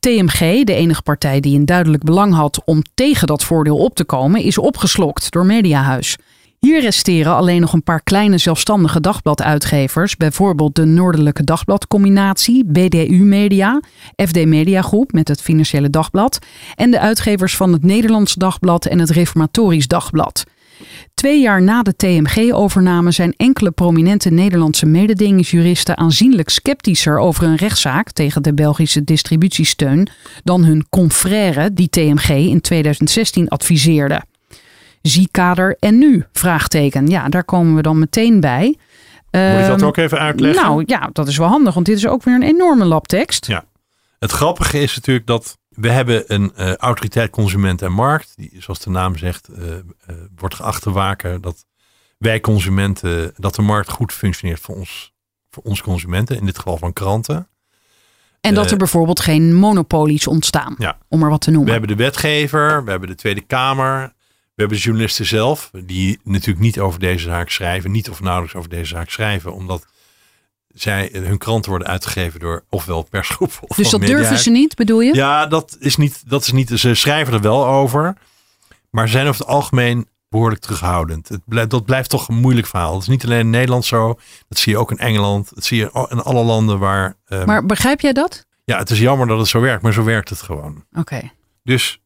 B: TMG, de enige partij die een duidelijk belang had om tegen dat voordeel op te komen, is opgeslokt door Mediahuis. Hier resteren alleen nog een paar kleine zelfstandige dagbladuitgevers, bijvoorbeeld de Noordelijke Dagbladcombinatie, BDU Media, FD Media Groep met het Financiële Dagblad en de uitgevers van het Nederlands Dagblad en het Reformatorisch Dagblad. Twee jaar na de TMG-overname zijn enkele prominente Nederlandse mededingingsjuristen aanzienlijk sceptischer over een rechtszaak tegen de Belgische distributiesteun dan hun confrère die TMG in 2016 adviseerde. Zie kader en nu? Vraagteken. Ja, daar komen we dan meteen bij.
A: Moet ik dat
B: Ehm,
A: ook even uitleggen?
B: Nou ja, dat is wel handig, want dit is ook weer een enorme labtekst.
A: Ja. Het grappige is natuurlijk dat we hebben een eh, autoriteit consument en markt. Die, zoals de naam zegt, eh, eh, wordt geacht te waken dat wij consumenten, dat de markt goed functioneert voor ons, voor ons consumenten. In dit geval van kranten.
B: En dat er bijvoorbeeld geen monopolies ontstaan,
A: Ja.
B: om maar wat te
A: We
B: noemen.
A: hebben de wetgever, we hebben de Tweede Kamer. We hebben de journalisten zelf, die natuurlijk niet over deze zaak schrijven. Niet of nauwelijks over deze zaak schrijven. Omdat zij, hun kranten worden uitgegeven door ofwel persgroep of
B: dus dat durven ze niet, bedoel je?
A: Ja, dat is niet, dat is niet. Ze schrijven er wel over. Maar ze zijn over het algemeen behoorlijk terughoudend. Het blijft, dat blijft toch een moeilijk verhaal. Het is niet alleen in Nederland zo. Dat zie je ook in Engeland. Dat zie je in alle landen waar. ehm,
B: Maar begrijp jij dat?
A: Ja, het is jammer dat het zo werkt, maar zo werkt het gewoon.
B: Oké.
A: Dus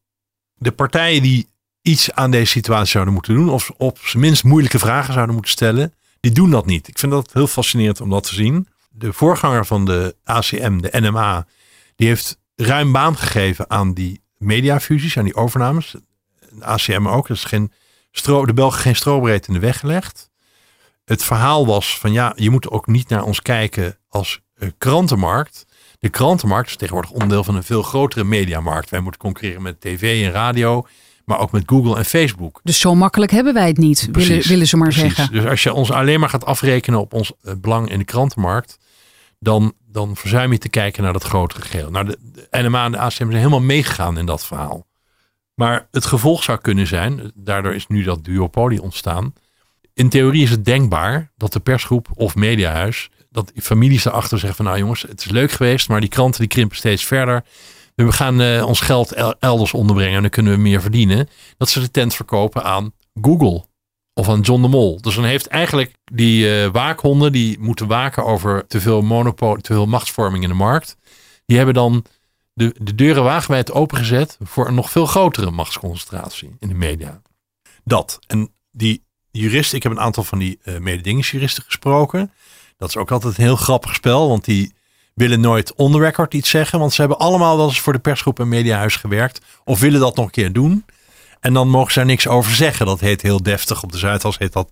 A: de partijen die iets aan deze situatie zouden moeten doen. Of op zijn minst moeilijke vragen zouden moeten stellen. Die doen dat niet. Ik vind dat heel fascinerend om dat te zien. De voorganger van de ACM, de NMA, die heeft ruim baan gegeven aan die mediafusies, aan die overnames. De ACM ook. Is geen stro, de Belgen geen strobreed in de weg gelegd. Het verhaal was van ja, je moet ook niet naar ons kijken als uh, krantenmarkt. De krantenmarkt is tegenwoordig onderdeel van een veel grotere mediamarkt. Wij moeten concurreren met tv en radio, maar ook met Google en Facebook.
B: Dus zo makkelijk hebben wij het niet, willen, willen ze maar
A: precies.
B: zeggen.
A: Dus als je ons alleen maar gaat afrekenen op ons uh, belang in de krantenmarkt, dan, dan verzuim je te kijken naar dat grotere geheel. Nou, de, de NMA en de ACM zijn helemaal meegegaan in dat verhaal. Maar het gevolg zou kunnen zijn, daardoor is nu dat duopolie ontstaan. In theorie is het denkbaar dat de persgroep of mediahuis, dat families erachter zeggen van nou jongens, het is leuk geweest, maar die kranten die krimpen steeds verder. We gaan uh, ons geld elders onderbrengen en dan kunnen we meer verdienen. Dat ze de tent verkopen aan Google of aan John de Mol. Dus dan heeft eigenlijk die uh, waakhonden die moeten waken over te veel te veel machtsvorming in de markt. Die hebben dan de, de deuren wagenwijd opengezet voor een nog veel grotere machtsconcentratie in de media. Dat. En die juristen, ik heb een aantal van die uh, mededingingsjuristen gesproken. Dat is ook altijd een heel grappig spel, want die willen nooit on the record iets zeggen. Want ze hebben allemaal wel eens voor de persgroep en mediahuis gewerkt. Of willen dat nog een keer doen. En dan mogen ze daar niks over zeggen. Dat heet heel deftig. Op de Zuidas heet dat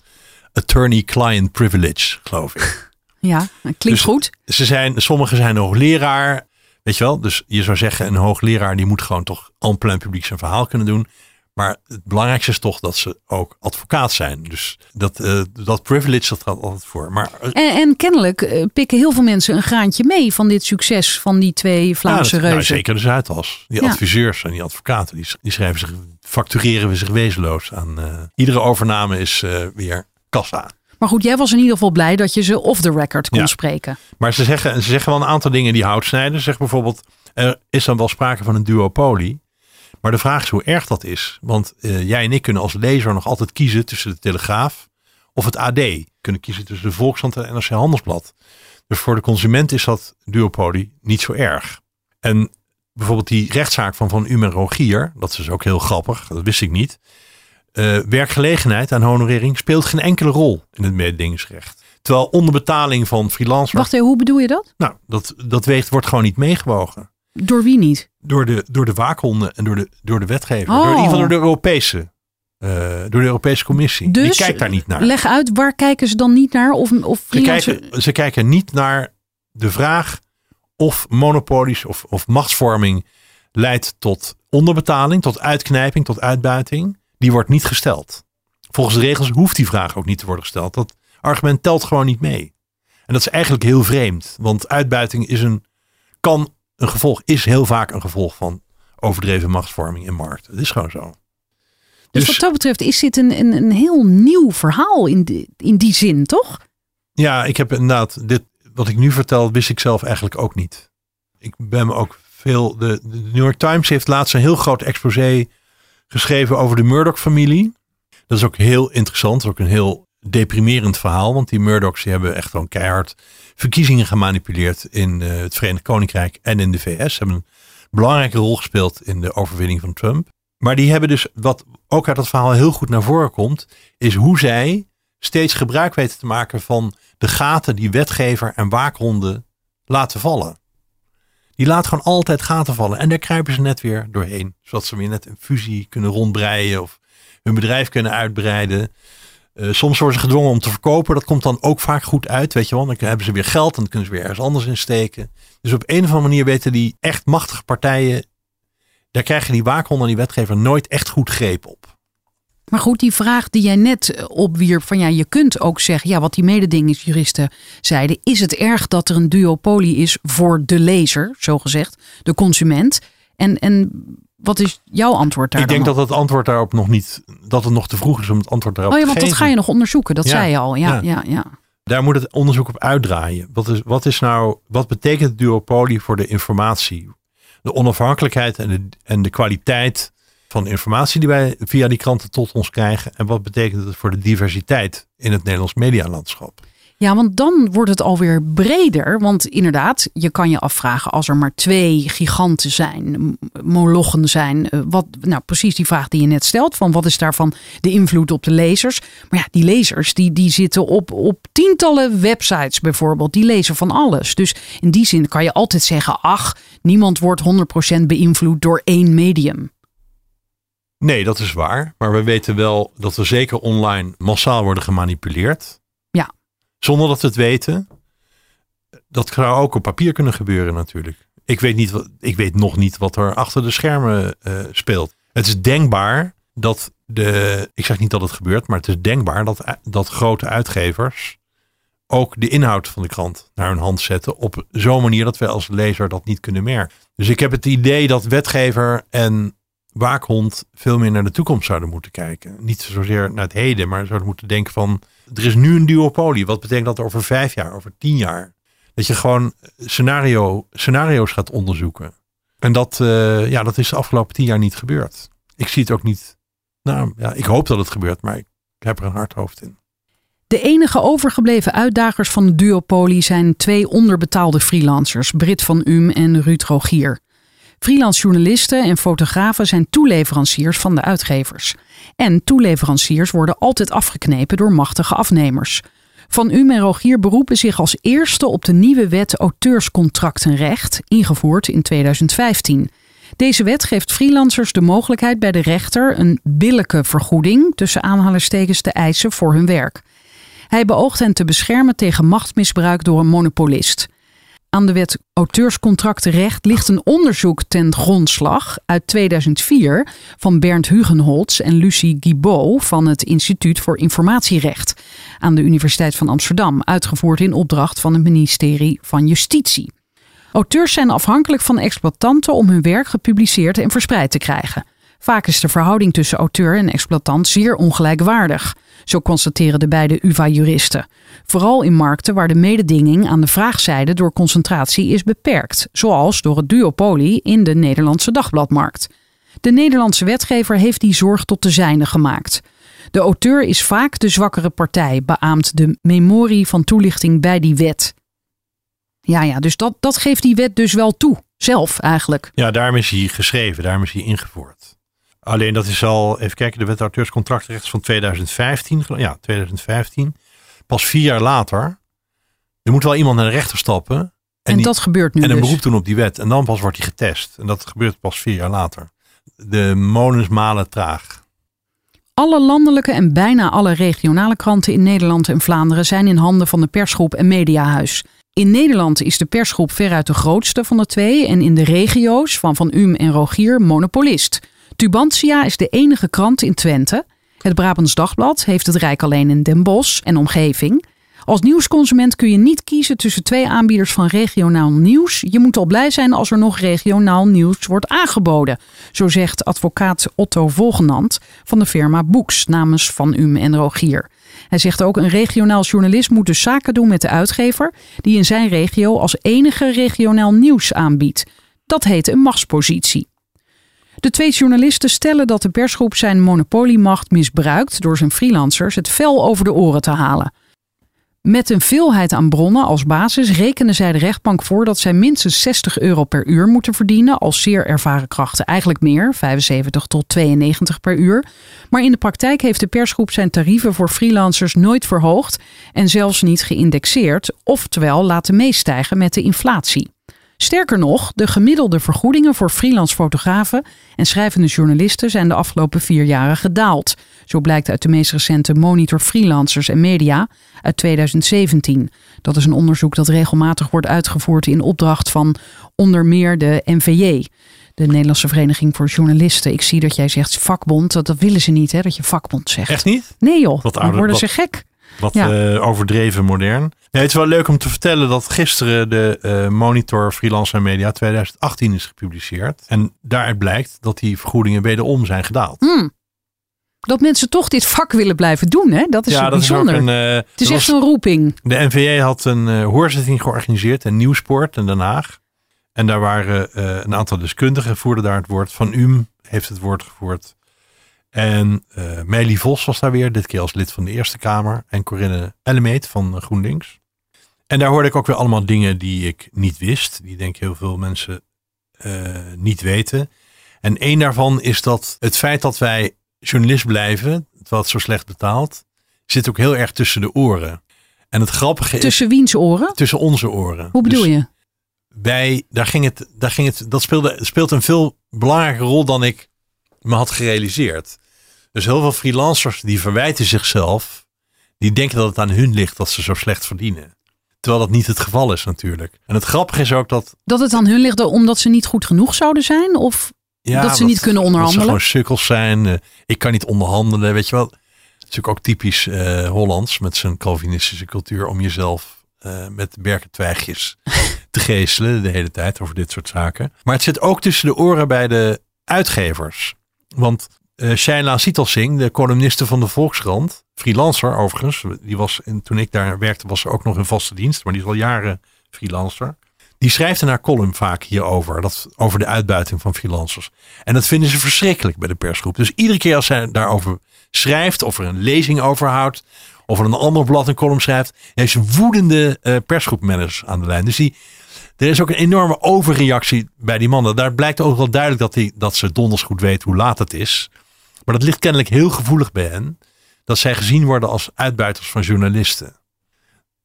A: attorney-client privilege, geloof ik.
B: Ja, klinkt
A: dus
B: goed.
A: Ze zijn, sommigen zijn hoogleraar. Weet je wel? Dus je zou zeggen, een hoogleraar die moet gewoon toch en plein publiek zijn verhaal kunnen doen. Maar het belangrijkste is toch dat ze ook advocaat zijn. Dus dat, uh, dat privilege dat gaat altijd voor. Maar, uh,
B: en, en, kennelijk uh, pikken heel veel mensen een graantje mee van dit succes van die twee Vlaamse
A: ja, dat,
B: reuzen.
A: Nou, zeker de Zuidas. Die ja. adviseurs en die advocaten, die, die schrijven zich, factureren we zich wezenloos aan. iedere overname is weer kassa.
B: Maar goed, jij was in ieder geval blij dat je ze off the record kon ja. spreken.
A: Maar ze zeggen, ze zeggen wel een aantal dingen die hout snijden. Ze zeggen bijvoorbeeld, er is dan wel sprake van een duopolie. Maar de vraag is hoe erg dat is. Want uh, jij en ik kunnen als lezer nog altijd kiezen tussen de Telegraaf of het AD. Kunnen kiezen tussen de Volkskrant en het NRC Handelsblad. Dus voor de consument is dat duopolie niet zo erg. En bijvoorbeeld die rechtszaak van Van Umen Rogier, dat is dus ook heel grappig, dat wist ik niet. Uh, werkgelegenheid aan honorering speelt geen enkele rol in het mededingingsrecht. Terwijl onderbetaling van freelancers.
B: Wacht even, hoe bedoel je dat?
A: Nou, dat, dat weegt, wordt gewoon niet meegewogen.
B: Door wie niet?
A: Door de, door de waakhonden en door de, door de wetgever. Oh. Door, in ieder geval door de Europese, uh, door de Europese Commissie.
B: Dus,
A: Die kijkt daar niet naar.
B: Leg uit, waar kijken ze dan niet naar? Of, of
A: ze, kijken, ze kijken niet naar de vraag of monopolies of, of machtsvorming leidt tot onderbetaling, tot uitknijping, tot uitbuiting. Die wordt niet gesteld. Volgens de regels hoeft die vraag ook niet te worden gesteld. Dat argument telt gewoon niet mee. En dat is eigenlijk heel vreemd. Want uitbuiting is een, kan een gevolg, is heel vaak een gevolg van overdreven machtsvorming in markt. Het is gewoon zo.
B: Dus, dus wat dat betreft is dit een, een, een heel nieuw verhaal in die, in die zin, toch?
A: Ja, ik heb inderdaad, dit, wat ik nu vertel, wist ik zelf eigenlijk ook niet. Ik ben me ook veel, de, de New York Times heeft laatst een heel groot exposé geschreven over de Murdoch-familie. Dat is ook heel interessant, ook een heel deprimerend verhaal. Want die Murdochs die hebben echt gewoon keihard verkiezingen gemanipuleerd in uh, het Verenigd Koninkrijk en in de VS. Ze hebben een belangrijke rol gespeeld in de overwinning van Trump. Maar die hebben dus, wat ook uit dat verhaal heel goed naar voren komt, is hoe zij steeds gebruik weten te maken van de gaten die wetgever en waakhonden laten vallen. Die laten gewoon altijd gaten vallen. En daar kruipen ze net weer doorheen. Zodat ze weer net een fusie kunnen rondbreien of hun bedrijf kunnen uitbreiden. Uh, soms worden ze gedwongen om te verkopen. Dat komt dan ook vaak goed uit, weet je wel. Dan hebben ze weer geld en dan kunnen ze weer ergens anders in steken. Dus op een of andere manier weten die echt machtige partijen... daar krijgen die waakhonden en die wetgever nooit echt goed greep op.
B: Maar goed, die vraag die jij net opwierp van ja, je kunt ook zeggen, ja, wat die mededingingsjuristen zeiden, is het erg dat er een duopolie is voor de lezer, zo gezegd, de consument? En, en wat is jouw antwoord daar?
A: Ik denk dat het antwoord daarop nog niet, dat het nog te vroeg is om het antwoord daarop
B: oh ja,
A: te
B: want
A: geven.
B: dat ga je nog onderzoeken, dat ja, zei je al. Ja, ja, ja.
A: Daar moet het onderzoek op uitdraaien. Wat is, wat is nou, wat betekent duopolie voor de informatie? De onafhankelijkheid en de, en de kwaliteit van informatie die wij via die kranten tot ons krijgen. En wat betekent het voor de diversiteit in het Nederlands medialandschap?
B: Ja, want dan wordt het alweer breder. Want inderdaad, je kan je afvragen als er maar twee giganten zijn, molochen zijn. eh, Wat, nou, precies die vraag die je net stelt: van wat is daarvan de invloed op de lezers? Maar ja, die lezers die, die zitten op, op tientallen websites bijvoorbeeld. Die lezen van alles. Dus in die zin kan je altijd zeggen: ach, niemand wordt 100% beïnvloed door één medium.
A: Nee, dat is waar. Maar we weten wel dat we zeker online massaal worden gemanipuleerd. Zonder dat we het weten. Dat zou ook op papier kunnen gebeuren natuurlijk. Ik weet, niet, ik weet nog niet wat er achter de schermen eh, speelt. Het is denkbaar dat de. Ik zeg niet dat het gebeurt, maar het is denkbaar dat, dat grote uitgevers ook de inhoud van de krant naar hun hand zetten. Op zo'n manier dat wij als lezer dat niet kunnen merken. Dus ik heb het idee dat wetgever en waakhond veel meer naar de toekomst zouden moeten kijken. Niet zozeer naar het heden, maar zouden moeten denken van... er is nu een duopolie. Wat betekent dat over vijf jaar, over tien jaar? Dat je gewoon scenario, scenario's gaat onderzoeken. En dat, eh, ja, dat is de afgelopen tien jaar niet gebeurd. Ik zie het ook niet... Nou ja, ik hoop dat het gebeurt, maar ik heb er een hard hoofd in.
B: De enige overgebleven uitdagers van de duopolie zijn twee onderbetaalde freelancers, Brit van Um en Ruud Rogier. Freelance journalisten en fotografen zijn toeleveranciers van de uitgevers. En toeleveranciers worden altijd afgeknepen door machtige afnemers. Van Um en Rogier beroepen zich als eerste op de nieuwe wet auteurscontractenrecht, ingevoerd in 2015. Deze wet geeft freelancers de mogelijkheid bij de rechter een billijke vergoeding, tussen aanhalingstekens, te eisen voor hun werk. Hij beoogt hen te beschermen tegen machtsmisbruik door een monopolist. Aan de wet auteurscontractenrecht ligt een onderzoek ten grondslag uit 2004 van Bernd Hugenholz en Lucie Guibault van het Instituut voor Informatierecht aan de Universiteit van Amsterdam, uitgevoerd in opdracht van het ministerie van Justitie. Auteurs zijn afhankelijk van exploitanten om hun werk gepubliceerd en verspreid te krijgen. Vaak is de verhouding tussen auteur en exploitant zeer ongelijkwaardig. Zo constateren de beide UvA-juristen. Vooral in markten waar de mededinging aan de vraagzijde door concentratie is beperkt, zoals door het duopolie in de Nederlandse dagbladmarkt. De Nederlandse wetgever heeft die zorg tot de zijne gemaakt. De auteur is vaak de zwakkere partij, beaamt de memorie van toelichting bij die wet. Ja, ja, dus dat, dat geeft die wet dus wel toe, zelf eigenlijk.
A: Ja, daarom is hij geschreven, daarom is hij ingevoerd. Alleen dat is al, even kijken, de wet auteurscontractenrecht is van 2015. gelo- Ja, 2015. Pas vier jaar later. Er moet wel iemand naar de rechter stappen. En,
B: En,
A: die-
B: dat gebeurt nu
A: en een
B: dus.
A: beroep doen op die wet. En dan pas wordt hij getest. En dat gebeurt pas vier jaar later. De molens malen traag.
B: Alle landelijke en bijna alle regionale kranten in Nederland en Vlaanderen zijn in handen van de persgroep en mediahuis. In Nederland is de persgroep veruit de grootste van de twee en in de regio's van Van Um en Rogier monopolist. Tubantia is de enige krant in Twente. Het Brabants Dagblad heeft het Rijk alleen in Den Bosch en omgeving. Als nieuwsconsument kun je niet kiezen tussen twee aanbieders van regionaal nieuws. Je moet al blij zijn als er nog regionaal nieuws wordt aangeboden. Zo zegt advocaat Otto Volgenand van de firma Boeks namens Van Um en Rogier. Hij zegt ook een regionaal journalist moet dus zaken doen met de uitgever die in zijn regio als enige regionaal nieuws aanbiedt. Dat heet een machtspositie. De twee journalisten stellen dat de persgroep zijn monopoliemacht misbruikt door zijn freelancers het vel over de oren te halen. Met een veelheid aan bronnen als basis rekenen zij de rechtbank voor dat zij minstens 60 euro per uur moeten verdienen als zeer ervaren krachten. Eigenlijk meer, 75 tot 92 per uur. Maar in de praktijk heeft de persgroep zijn tarieven voor freelancers nooit verhoogd en zelfs niet geïndexeerd, oftewel laten meestijgen met de inflatie. Sterker nog, de gemiddelde vergoedingen voor freelance fotografen en schrijvende journalisten zijn de afgelopen vier jaren gedaald. Zo blijkt uit de meest recente Monitor Freelancers en Media uit 2017. Dat is een onderzoek dat regelmatig wordt uitgevoerd in opdracht van onder meer de NVJ. De Nederlandse Vereniging voor Journalisten. Ik zie dat jij zegt vakbond. Dat, dat willen ze niet, hè, dat je vakbond zegt.
A: Echt niet?
B: Nee joh,
A: Wat
B: dan worden
A: wat-
B: ze gek.
A: Wat
B: Ja.
A: eh, overdreven modern. Nee, het is wel leuk om te vertellen dat gisteren de eh, Monitor Freelance en Media 2018 is gepubliceerd. En daaruit blijkt dat die vergoedingen wederom zijn gedaald.
B: Dat mensen toch dit vak willen blijven doen, hè? Dat is
A: ja, dat
B: bijzonder.
A: is een. eh,
B: het is echt
A: was-
B: een roeping.
A: De NVJ had een hoorzitting georganiseerd in Nieuwsport in Den Haag. En daar waren een aantal deskundigen voerden daar het woord. Van UM heeft het woord gevoerd. En Meili Vos was daar weer, dit keer als lid van de Eerste Kamer. En Corinne Ellemeet van GroenLinks. En daar hoorde ik ook weer allemaal dingen die ik niet wist. Die denk ik heel veel mensen eh, niet weten. En één daarvan is dat het feit dat wij journalist blijven, het zo slecht betaalt, zit ook heel erg tussen de oren. En het grappige is
B: Tussen wiens oren?
A: tussen onze oren.
B: Hoe bedoel
A: Dus
B: je?
A: wij, daar ging het, daar ging het, dat speelde, speelt een veel belangrijke rol dan ik me had gerealiseerd. Dus heel veel freelancers die verwijten zichzelf, die denken dat het aan hun ligt dat ze zo slecht verdienen. Terwijl dat niet het geval is natuurlijk. En het grappige is ook dat...
B: Dat het aan hun ligt omdat ze niet goed genoeg zouden zijn? Of
A: Ja,
B: Dat ze niet kunnen
A: Dat
B: onderhandelen?
A: ze gewoon sukkels zijn. eh, ik kan niet onderhandelen, weet je wel. Het is natuurlijk ook typisch eh, Hollands met zijn Calvinistische cultuur om jezelf eh, met berkentwijgjes te geestelen de hele tijd over dit soort zaken. Maar het zit ook tussen de oren bij de uitgevers. Want eh Shaila Sitalsing, de columniste van de Volkskrant, freelancer overigens, die was in, toen ik daar werkte was ze ook nog in vaste dienst, maar die is al jaren freelancer. Die schrijft in haar column vaak hierover, dat, over de uitbuiting van freelancers. En dat vinden ze verschrikkelijk bij de persgroep. Dus iedere keer als zij daarover schrijft, of er een lezing over houdt, of er een ander blad een column schrijft, heeft ze woedende eh, persgroepmanagers aan de lijn. Dus die, er is ook een enorme overreactie bij die mannen. Daar blijkt ook wel duidelijk dat, die, dat ze donders goed weten hoe laat het is. Maar dat ligt kennelijk heel gevoelig bij hen. Dat zij gezien worden als uitbuiters van journalisten.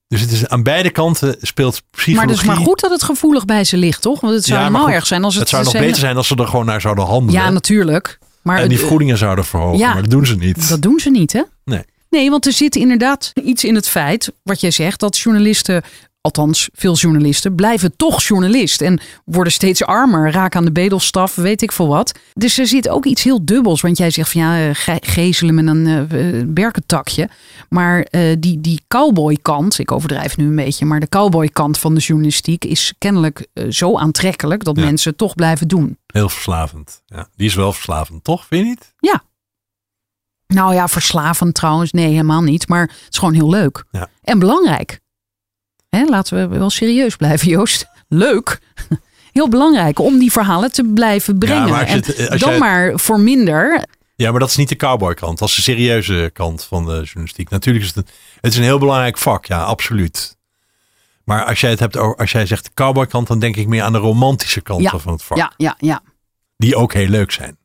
A: Dus het is aan beide kanten speelt psychologie.
B: Maar het is maar goed dat het gevoelig bij ze ligt, toch? Want het zou
A: Ja, maar
B: helemaal
A: goed,
B: erg zijn als het...
A: Het zou nog beter zijn als ze er gewoon naar zouden handelen.
B: Ja, natuurlijk. Maar
A: en die vergoedingen zouden verhogen.
B: ja,
A: maar dat doen ze niet.
B: Dat doen ze niet, hè?
A: Nee.
B: Nee, want er zit inderdaad iets in het feit, wat jij zegt, dat journalisten, althans veel journalisten, blijven toch journalist. En worden steeds armer, raken aan de bedelstaf, weet ik veel wat. Dus er zit ook iets heel dubbels. Want jij zegt van ja, eh, ge- gezelen met een eh, eh, berkentakje. Maar die, die cowboykant, ik overdrijf nu een beetje, maar de cowboykant van de journalistiek is kennelijk zo aantrekkelijk dat
A: Ja.
B: mensen het toch blijven doen.
A: Heel verslavend. Ja, die is wel verslavend, toch? Vind je niet?
B: Nou ja, verslavend trouwens. Nee, helemaal niet. Maar het is gewoon heel leuk.
A: Ja.
B: En belangrijk. Hè, laten we wel serieus blijven, Joost. Leuk. Heel belangrijk om die verhalen te blijven brengen.
A: maar als je
B: en
A: het- als
B: dan
A: jij-
B: maar voor minder.
A: Ja, maar dat is niet de cowboykant. Dat is de serieuze kant van de journalistiek. Natuurlijk is het een, het is een heel belangrijk vak. Ja, absoluut. Maar als jij het hebt over, als jij zegt de cowboykant, dan denk ik meer aan de romantische kanten
B: Ja,
A: van het vak.
B: Ja, ja, ja.
A: Die ook heel leuk zijn. Dat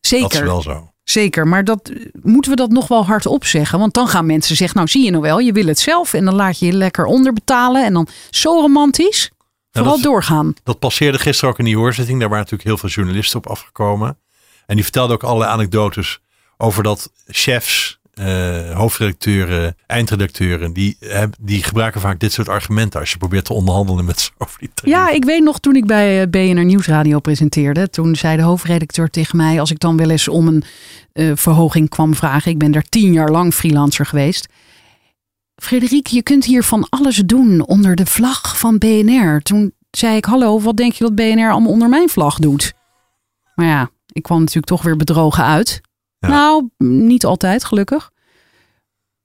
A: is
B: Zeker.
A: wel zo.
B: Zeker. Maar dat, moeten we dat nog wel hardop zeggen? Want dan gaan mensen zeggen, nou zie je nou wel, je wil het zelf. En dan laat je je lekker onderbetalen. En dan zo romantisch. Vooral
A: dat-
B: doorgaan.
A: Dat passeerde gisteren ook in die hoorzitting. Daar waren natuurlijk heel veel journalisten op afgekomen. En die vertelden ook allerlei anekdotes over dat chefs, eh, hoofdredacteuren, eindredacteuren, die, heb- die gebruiken vaak dit soort argumenten als je probeert te onderhandelen met ze over die.
B: Ja, ik weet nog toen ik bij eh, BNR Nieuwsradio presenteerde. Toen zei de hoofdredacteur tegen mij, als ik dan wel eens om een eh, verhoging kwam vragen. Ik ben daar tien jaar lang freelancer geweest. Frederik, je kunt hier van alles doen onder de vlag van BNR. Toen zei ik, hallo, wat denk je dat BNR allemaal onder mijn vlag doet? Maar ja, ik kwam natuurlijk toch weer bedrogen uit.
A: Ja.
B: Nou, niet altijd, gelukkig.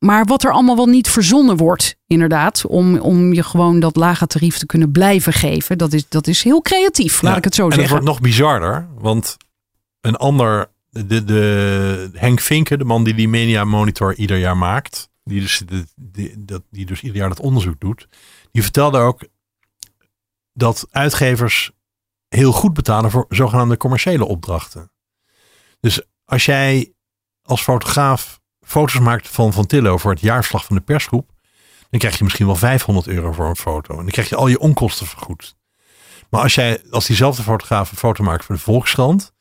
B: Maar wat er allemaal wel niet verzonnen wordt, inderdaad, om, om je gewoon dat lage tarief te kunnen blijven geven, dat is, dat is heel creatief, laat
A: Ja,
B: ik het zo
A: en het
B: zeggen.
A: wordt nog bizarder, want een ander, de, de, Henk Vinken, de man die die Media Monitor ieder jaar maakt, die dus, die, dat, die dus ieder jaar dat onderzoek doet, die vertelde ook dat uitgevers heel goed betalen voor zogenaamde commerciële opdrachten. Dus als jij als fotograaf foto's maakt van Van Tillo voor het jaarverslag van de persgroep, dan krijg je misschien wel 500 euro voor een foto. En dan krijg je al je onkosten vergoed. Maar als jij als diezelfde fotograaf een foto maakt voor de Volkskrant,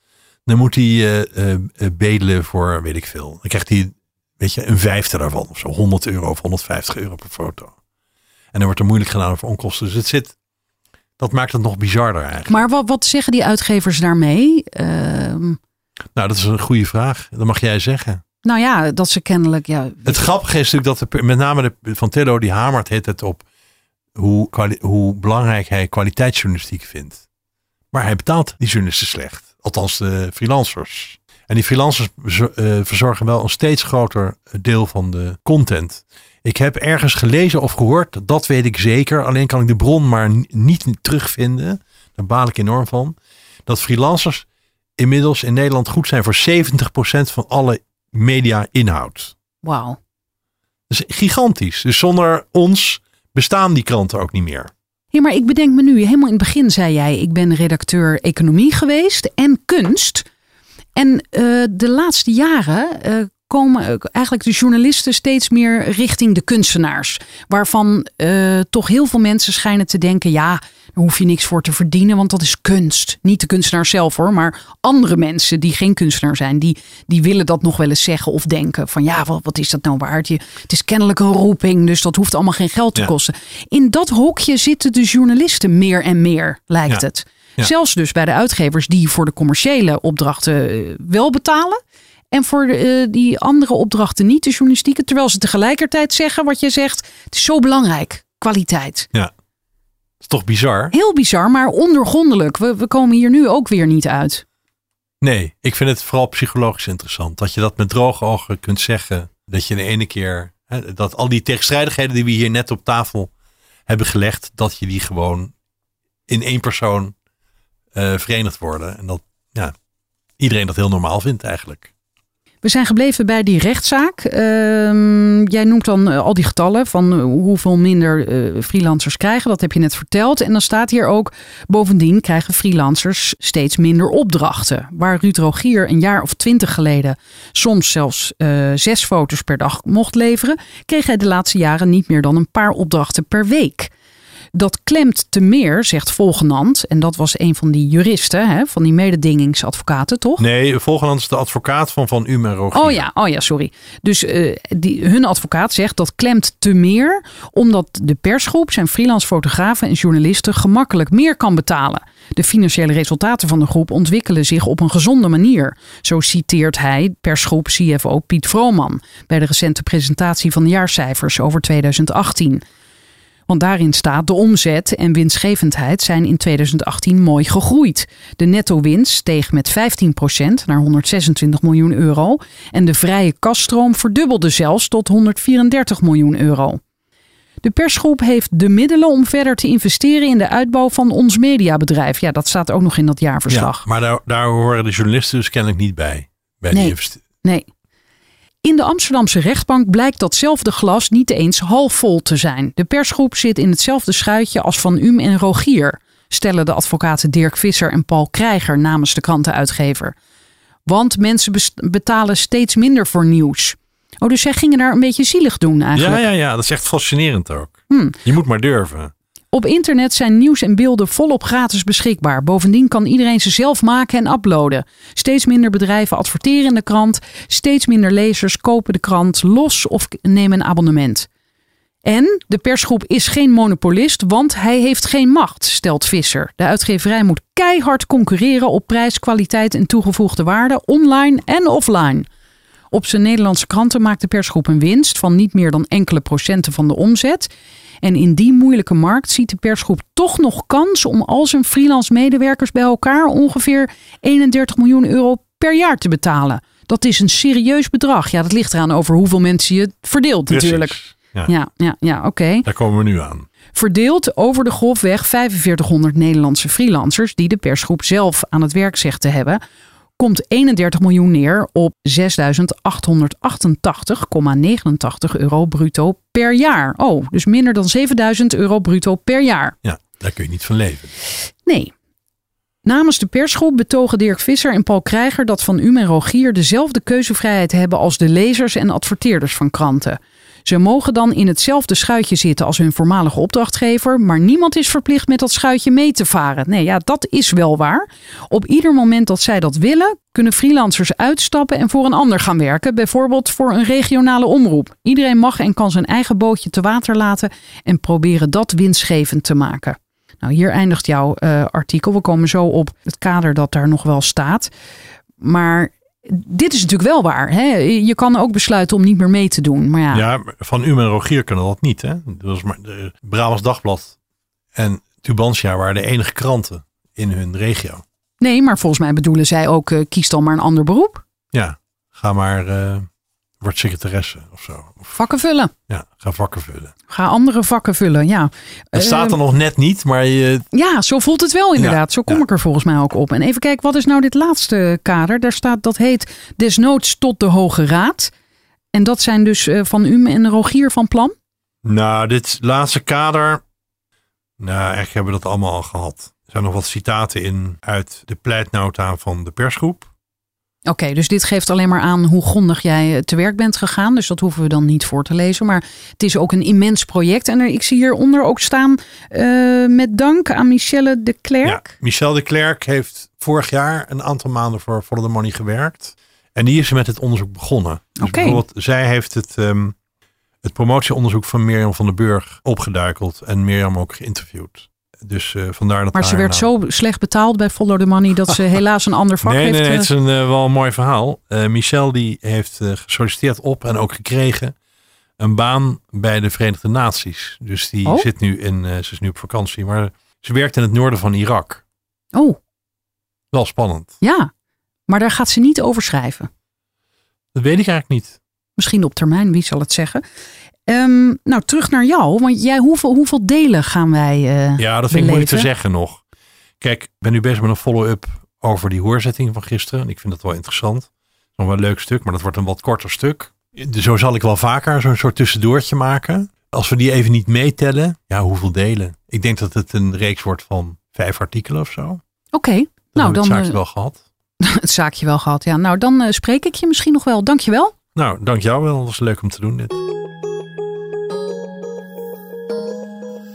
A: dan moet hij eh, eh, eh, bedelen voor weet ik veel. Dan krijgt hij weet je, een vijfde daarvan of zo, 100 euro of 150 euro per foto. En dan wordt er moeilijk gedaan over onkosten. Dus het zit, dat maakt het nog bizarder eigenlijk.
B: Maar wat, wat zeggen die uitgevers daarmee? Ehm,
A: Nou, dat is een goede vraag. Dat mag jij zeggen.
B: nou ja, dat ze kennelijk, ja,
A: Het grappige is natuurlijk dat de, met name de, Van Tillo die hamert heet het op hoe, hoe belangrijk hij kwaliteitsjournalistiek vindt. Maar hij betaalt die journalisten slecht. Althans de freelancers. En die freelancers eh, verzorgen wel een steeds groter deel van de content. Ik heb ergens gelezen of gehoord, dat weet ik zeker. Alleen kan ik de bron maar niet terugvinden. Daar baal ik enorm van. Dat freelancers inmiddels in Nederland goed zijn voor 70% van alle media-inhoud.
B: Wauw.
A: Dat is gigantisch. Dus zonder ons bestaan die kranten ook niet meer.
B: Ja, maar ik bedenk me nu, helemaal in het begin zei jij, ik ben redacteur economie geweest en kunst. En eh, de laatste jaren eh, komen eigenlijk de journalisten steeds meer richting de kunstenaars. Waarvan eh, toch heel veel mensen schijnen te denken, ja, daar hoef je niks voor te verdienen, want dat is kunst. Niet de kunstenaar zelf hoor, maar andere mensen die geen kunstenaar zijn, die, die willen dat nog wel eens zeggen of denken. Van ja, wat, wat is dat nou waard? Je, het is kennelijk een roeping, dus dat hoeft allemaal geen geld te
A: Ja.
B: kosten. In dat hokje zitten de journalisten meer en meer, lijkt
A: Ja.
B: het.
A: Ja.
B: Zelfs dus bij de uitgevers die voor de commerciële opdrachten eh, wel betalen. En voor eh, die andere opdrachten niet, de journalistieke. Terwijl ze tegelijkertijd zeggen wat je zegt. Het is zo belangrijk, kwaliteit.
A: Dat is toch bizar?
B: Heel bizar, maar ondergrondelijk. We, we komen hier nu ook weer niet uit.
A: Nee, ik vind het vooral psychologisch interessant. Dat je dat met droge ogen kunt zeggen. Dat je de ene keer, hè, dat al die tegenstrijdigheden die we hier net op tafel hebben gelegd, dat je die gewoon in één persoon eh, verenigd worden. En dat ja, iedereen dat heel normaal vindt eigenlijk.
B: We zijn gebleven bij die rechtszaak. Ehm, jij noemt dan eh, al die getallen van eh, hoeveel minder eh, freelancers krijgen. Dat heb je net verteld. En dan staat hier ook, bovendien krijgen freelancers steeds minder opdrachten. Waar Ruud Rogier een jaar of twintig geleden soms zelfs zes foto's per dag mocht leveren, kreeg hij de laatste jaren niet meer dan een paar opdrachten per week. Dat klemt te meer, zegt Volgenand. En dat was een van die juristen, hè, van die mededingingsadvocaten, toch?
A: Nee, volgens is de advocaat van Van Ume en Rogier.
B: Oh ja, oh ja, sorry. Dus eh, die, hun advocaat zegt dat klemt te meer, omdat de persgroep zijn freelance fotografen en journalisten gemakkelijk meer kan betalen. De financiële resultaten van de groep ontwikkelen zich op een gezonde manier. Zo citeert hij persgroep CFO Piet Vrooman bij de recente presentatie van de jaarcijfers over 2018. Want daarin staat de omzet en winstgevendheid zijn in 2018 mooi gegroeid. De netto-winst steeg met 15% naar 126 miljoen euro. En de vrije kasstroom verdubbelde zelfs tot 134 miljoen euro. De persgroep heeft de middelen om verder te investeren in de uitbouw van ons mediabedrijf. Ja, dat staat ook nog in dat jaarverslag.
A: Ja, maar daar, daar horen de journalisten dus kennelijk niet bij. bij
B: Nee.
A: die
B: Nee. In de Amsterdamse rechtbank blijkt datzelfde glas niet eens half vol te zijn. De persgroep zit in hetzelfde schuitje als Van Um en Rogier, stellen de advocaten Dirk Visser en Paul Krijger namens de krantenuitgever. Want mensen betalen steeds minder voor nieuws. Oh, dus zij gingen daar een beetje zielig doen
A: ja,
B: eigenlijk.
A: ja, ja, dat is echt fascinerend ook.
B: Hmm.
A: Je moet maar durven.
B: Op internet zijn nieuws en beelden volop gratis beschikbaar. Bovendien kan iedereen ze zelf maken en uploaden. Steeds minder bedrijven adverteren in de krant. Steeds minder lezers kopen de krant los of nemen een abonnement. En de persgroep is geen monopolist, want hij heeft geen macht, stelt Visser. De uitgeverij moet keihard concurreren op prijs, kwaliteit en toegevoegde waarde, online en offline. Op zijn Nederlandse kranten maakt de persgroep een winst van niet meer dan enkele procenten van de omzet. En in die moeilijke markt ziet de persgroep toch nog kans om al zijn freelance medewerkers bij elkaar ongeveer 31 miljoen euro per jaar te betalen. Dat is een serieus bedrag. Ja, dat ligt eraan over hoeveel mensen je verdeelt natuurlijk.
A: Ja,
B: ja, ja oké.
A: Daar komen we nu aan.
B: Verdeeld over de grofweg 4500 Nederlandse freelancers die de persgroep zelf aan het werk zegt te hebben, komt 31 miljoen neer op 6.888,89 euro bruto per jaar. Oh, dus minder dan 7000 euro bruto per jaar.
A: Ja, daar kun je niet van leven.
B: Nee. Namens de persgroep betogen Dirk Visser en Paul Krijger dat Van Um en Rogier dezelfde keuzevrijheid hebben als de lezers en adverteerders van kranten. Ze mogen dan in hetzelfde schuitje zitten als hun voormalige opdrachtgever, maar niemand is verplicht met dat schuitje mee te varen. Nee, ja, dat is wel waar. Op ieder moment dat zij dat willen, kunnen freelancers uitstappen en voor een ander gaan werken, bijvoorbeeld voor een regionale omroep. Iedereen mag en kan zijn eigen bootje te water laten en proberen dat winstgevend te maken. Nou, hier eindigt jouw eh, artikel. We komen zo op het kader dat daar nog wel staat. Maar dit is natuurlijk wel waar. Hè? Je kan ook besluiten om niet meer mee te doen. Maar ja,
A: Ja, van Ume en Rogier kunnen dat niet. Hè? Dat was maar de Brabants Dagblad en Tubantia waren de enige kranten in hun regio.
B: nee, maar volgens mij bedoelen zij ook: eh, kies dan maar een ander beroep.
A: Ja, ga maar, eh, word secretaresse of zo. Of,
B: Vakken vullen.
A: ja, ga vakken vullen.
B: Ga andere vakken vullen, ja.
A: Het staat
B: Eh,
A: er nog net niet, maar je,
B: Ja, zo voelt het wel inderdaad.
A: Ja,
B: zo kom
A: ja.
B: ik er volgens mij ook op. En even kijken, wat is nou dit laatste kader? Daar staat, dat heet desnoods tot de Hoge Raad. En dat zijn dus eh, Van U en Rogier van Plan?
A: Nou, dit laatste kader. Nou, eigenlijk hebben we dat allemaal al gehad. Er zijn nog wat citaten in uit de pleitnota van de persgroep.
B: Oké, dus dit geeft alleen maar aan hoe grondig jij eh, te werk bent gegaan. Dus dat hoeven we dan niet voor te lezen. Maar het is ook een immens project. En er, ik zie hieronder ook staan eh, met dank aan Michelle de Klerk.
A: Ja, Michel de Klerk heeft vorig jaar een aantal maanden voor Follow the Money gewerkt. En die is met het onderzoek begonnen. Dus
B: Oké.
A: bijvoorbeeld, zij heeft het, ehm, het promotieonderzoek van Mirjam van den Burg opgeduikeld. En Mirjam ook geïnterviewd. Dus eh, vandaar dat
B: Maar ze werd zo slecht betaald bij Follow the Money dat ze helaas een ander vak
A: Nee,
B: heeft.
A: nee, nee, het is een, eh, wel een mooi verhaal. Eh, Michel die heeft gesolliciteerd op en ook gekregen een baan bij de Verenigde Naties. Dus die
B: Oh.
A: zit nu in, ze is nu op vakantie, maar ze werkt in het noorden van Irak.
B: Oh,
A: Wel spannend.
B: ja. Maar daar gaat ze niet over schrijven.
A: Dat weet ik eigenlijk niet.
B: Misschien op termijn, wie zal het zeggen. Ehm, nou, terug naar jou. Want jij, hoeveel, hoeveel delen gaan wij eh,
A: Ja, dat vind ik moeilijk te zeggen nog. Kijk, ik ben nu bezig met een follow-up over die hoorzetting van gisteren. En ik vind dat wel interessant. Nog wel een leuk stuk, maar dat wordt een wat korter stuk. Zo zal ik wel vaker zo'n soort tussendoortje maken. Als we die even niet meetellen, ja, hoeveel delen? Ik denk dat het een reeks wordt van vijf artikelen of zo.
B: Oké, nou dan
A: het zaakje
B: eh,
A: wel gehad.
B: het zaakje wel gehad. Ja, nou dan eh, spreek ik je misschien nog wel. Dankjewel.
A: Nou, dank jou wel. Dat was leuk om te doen dit.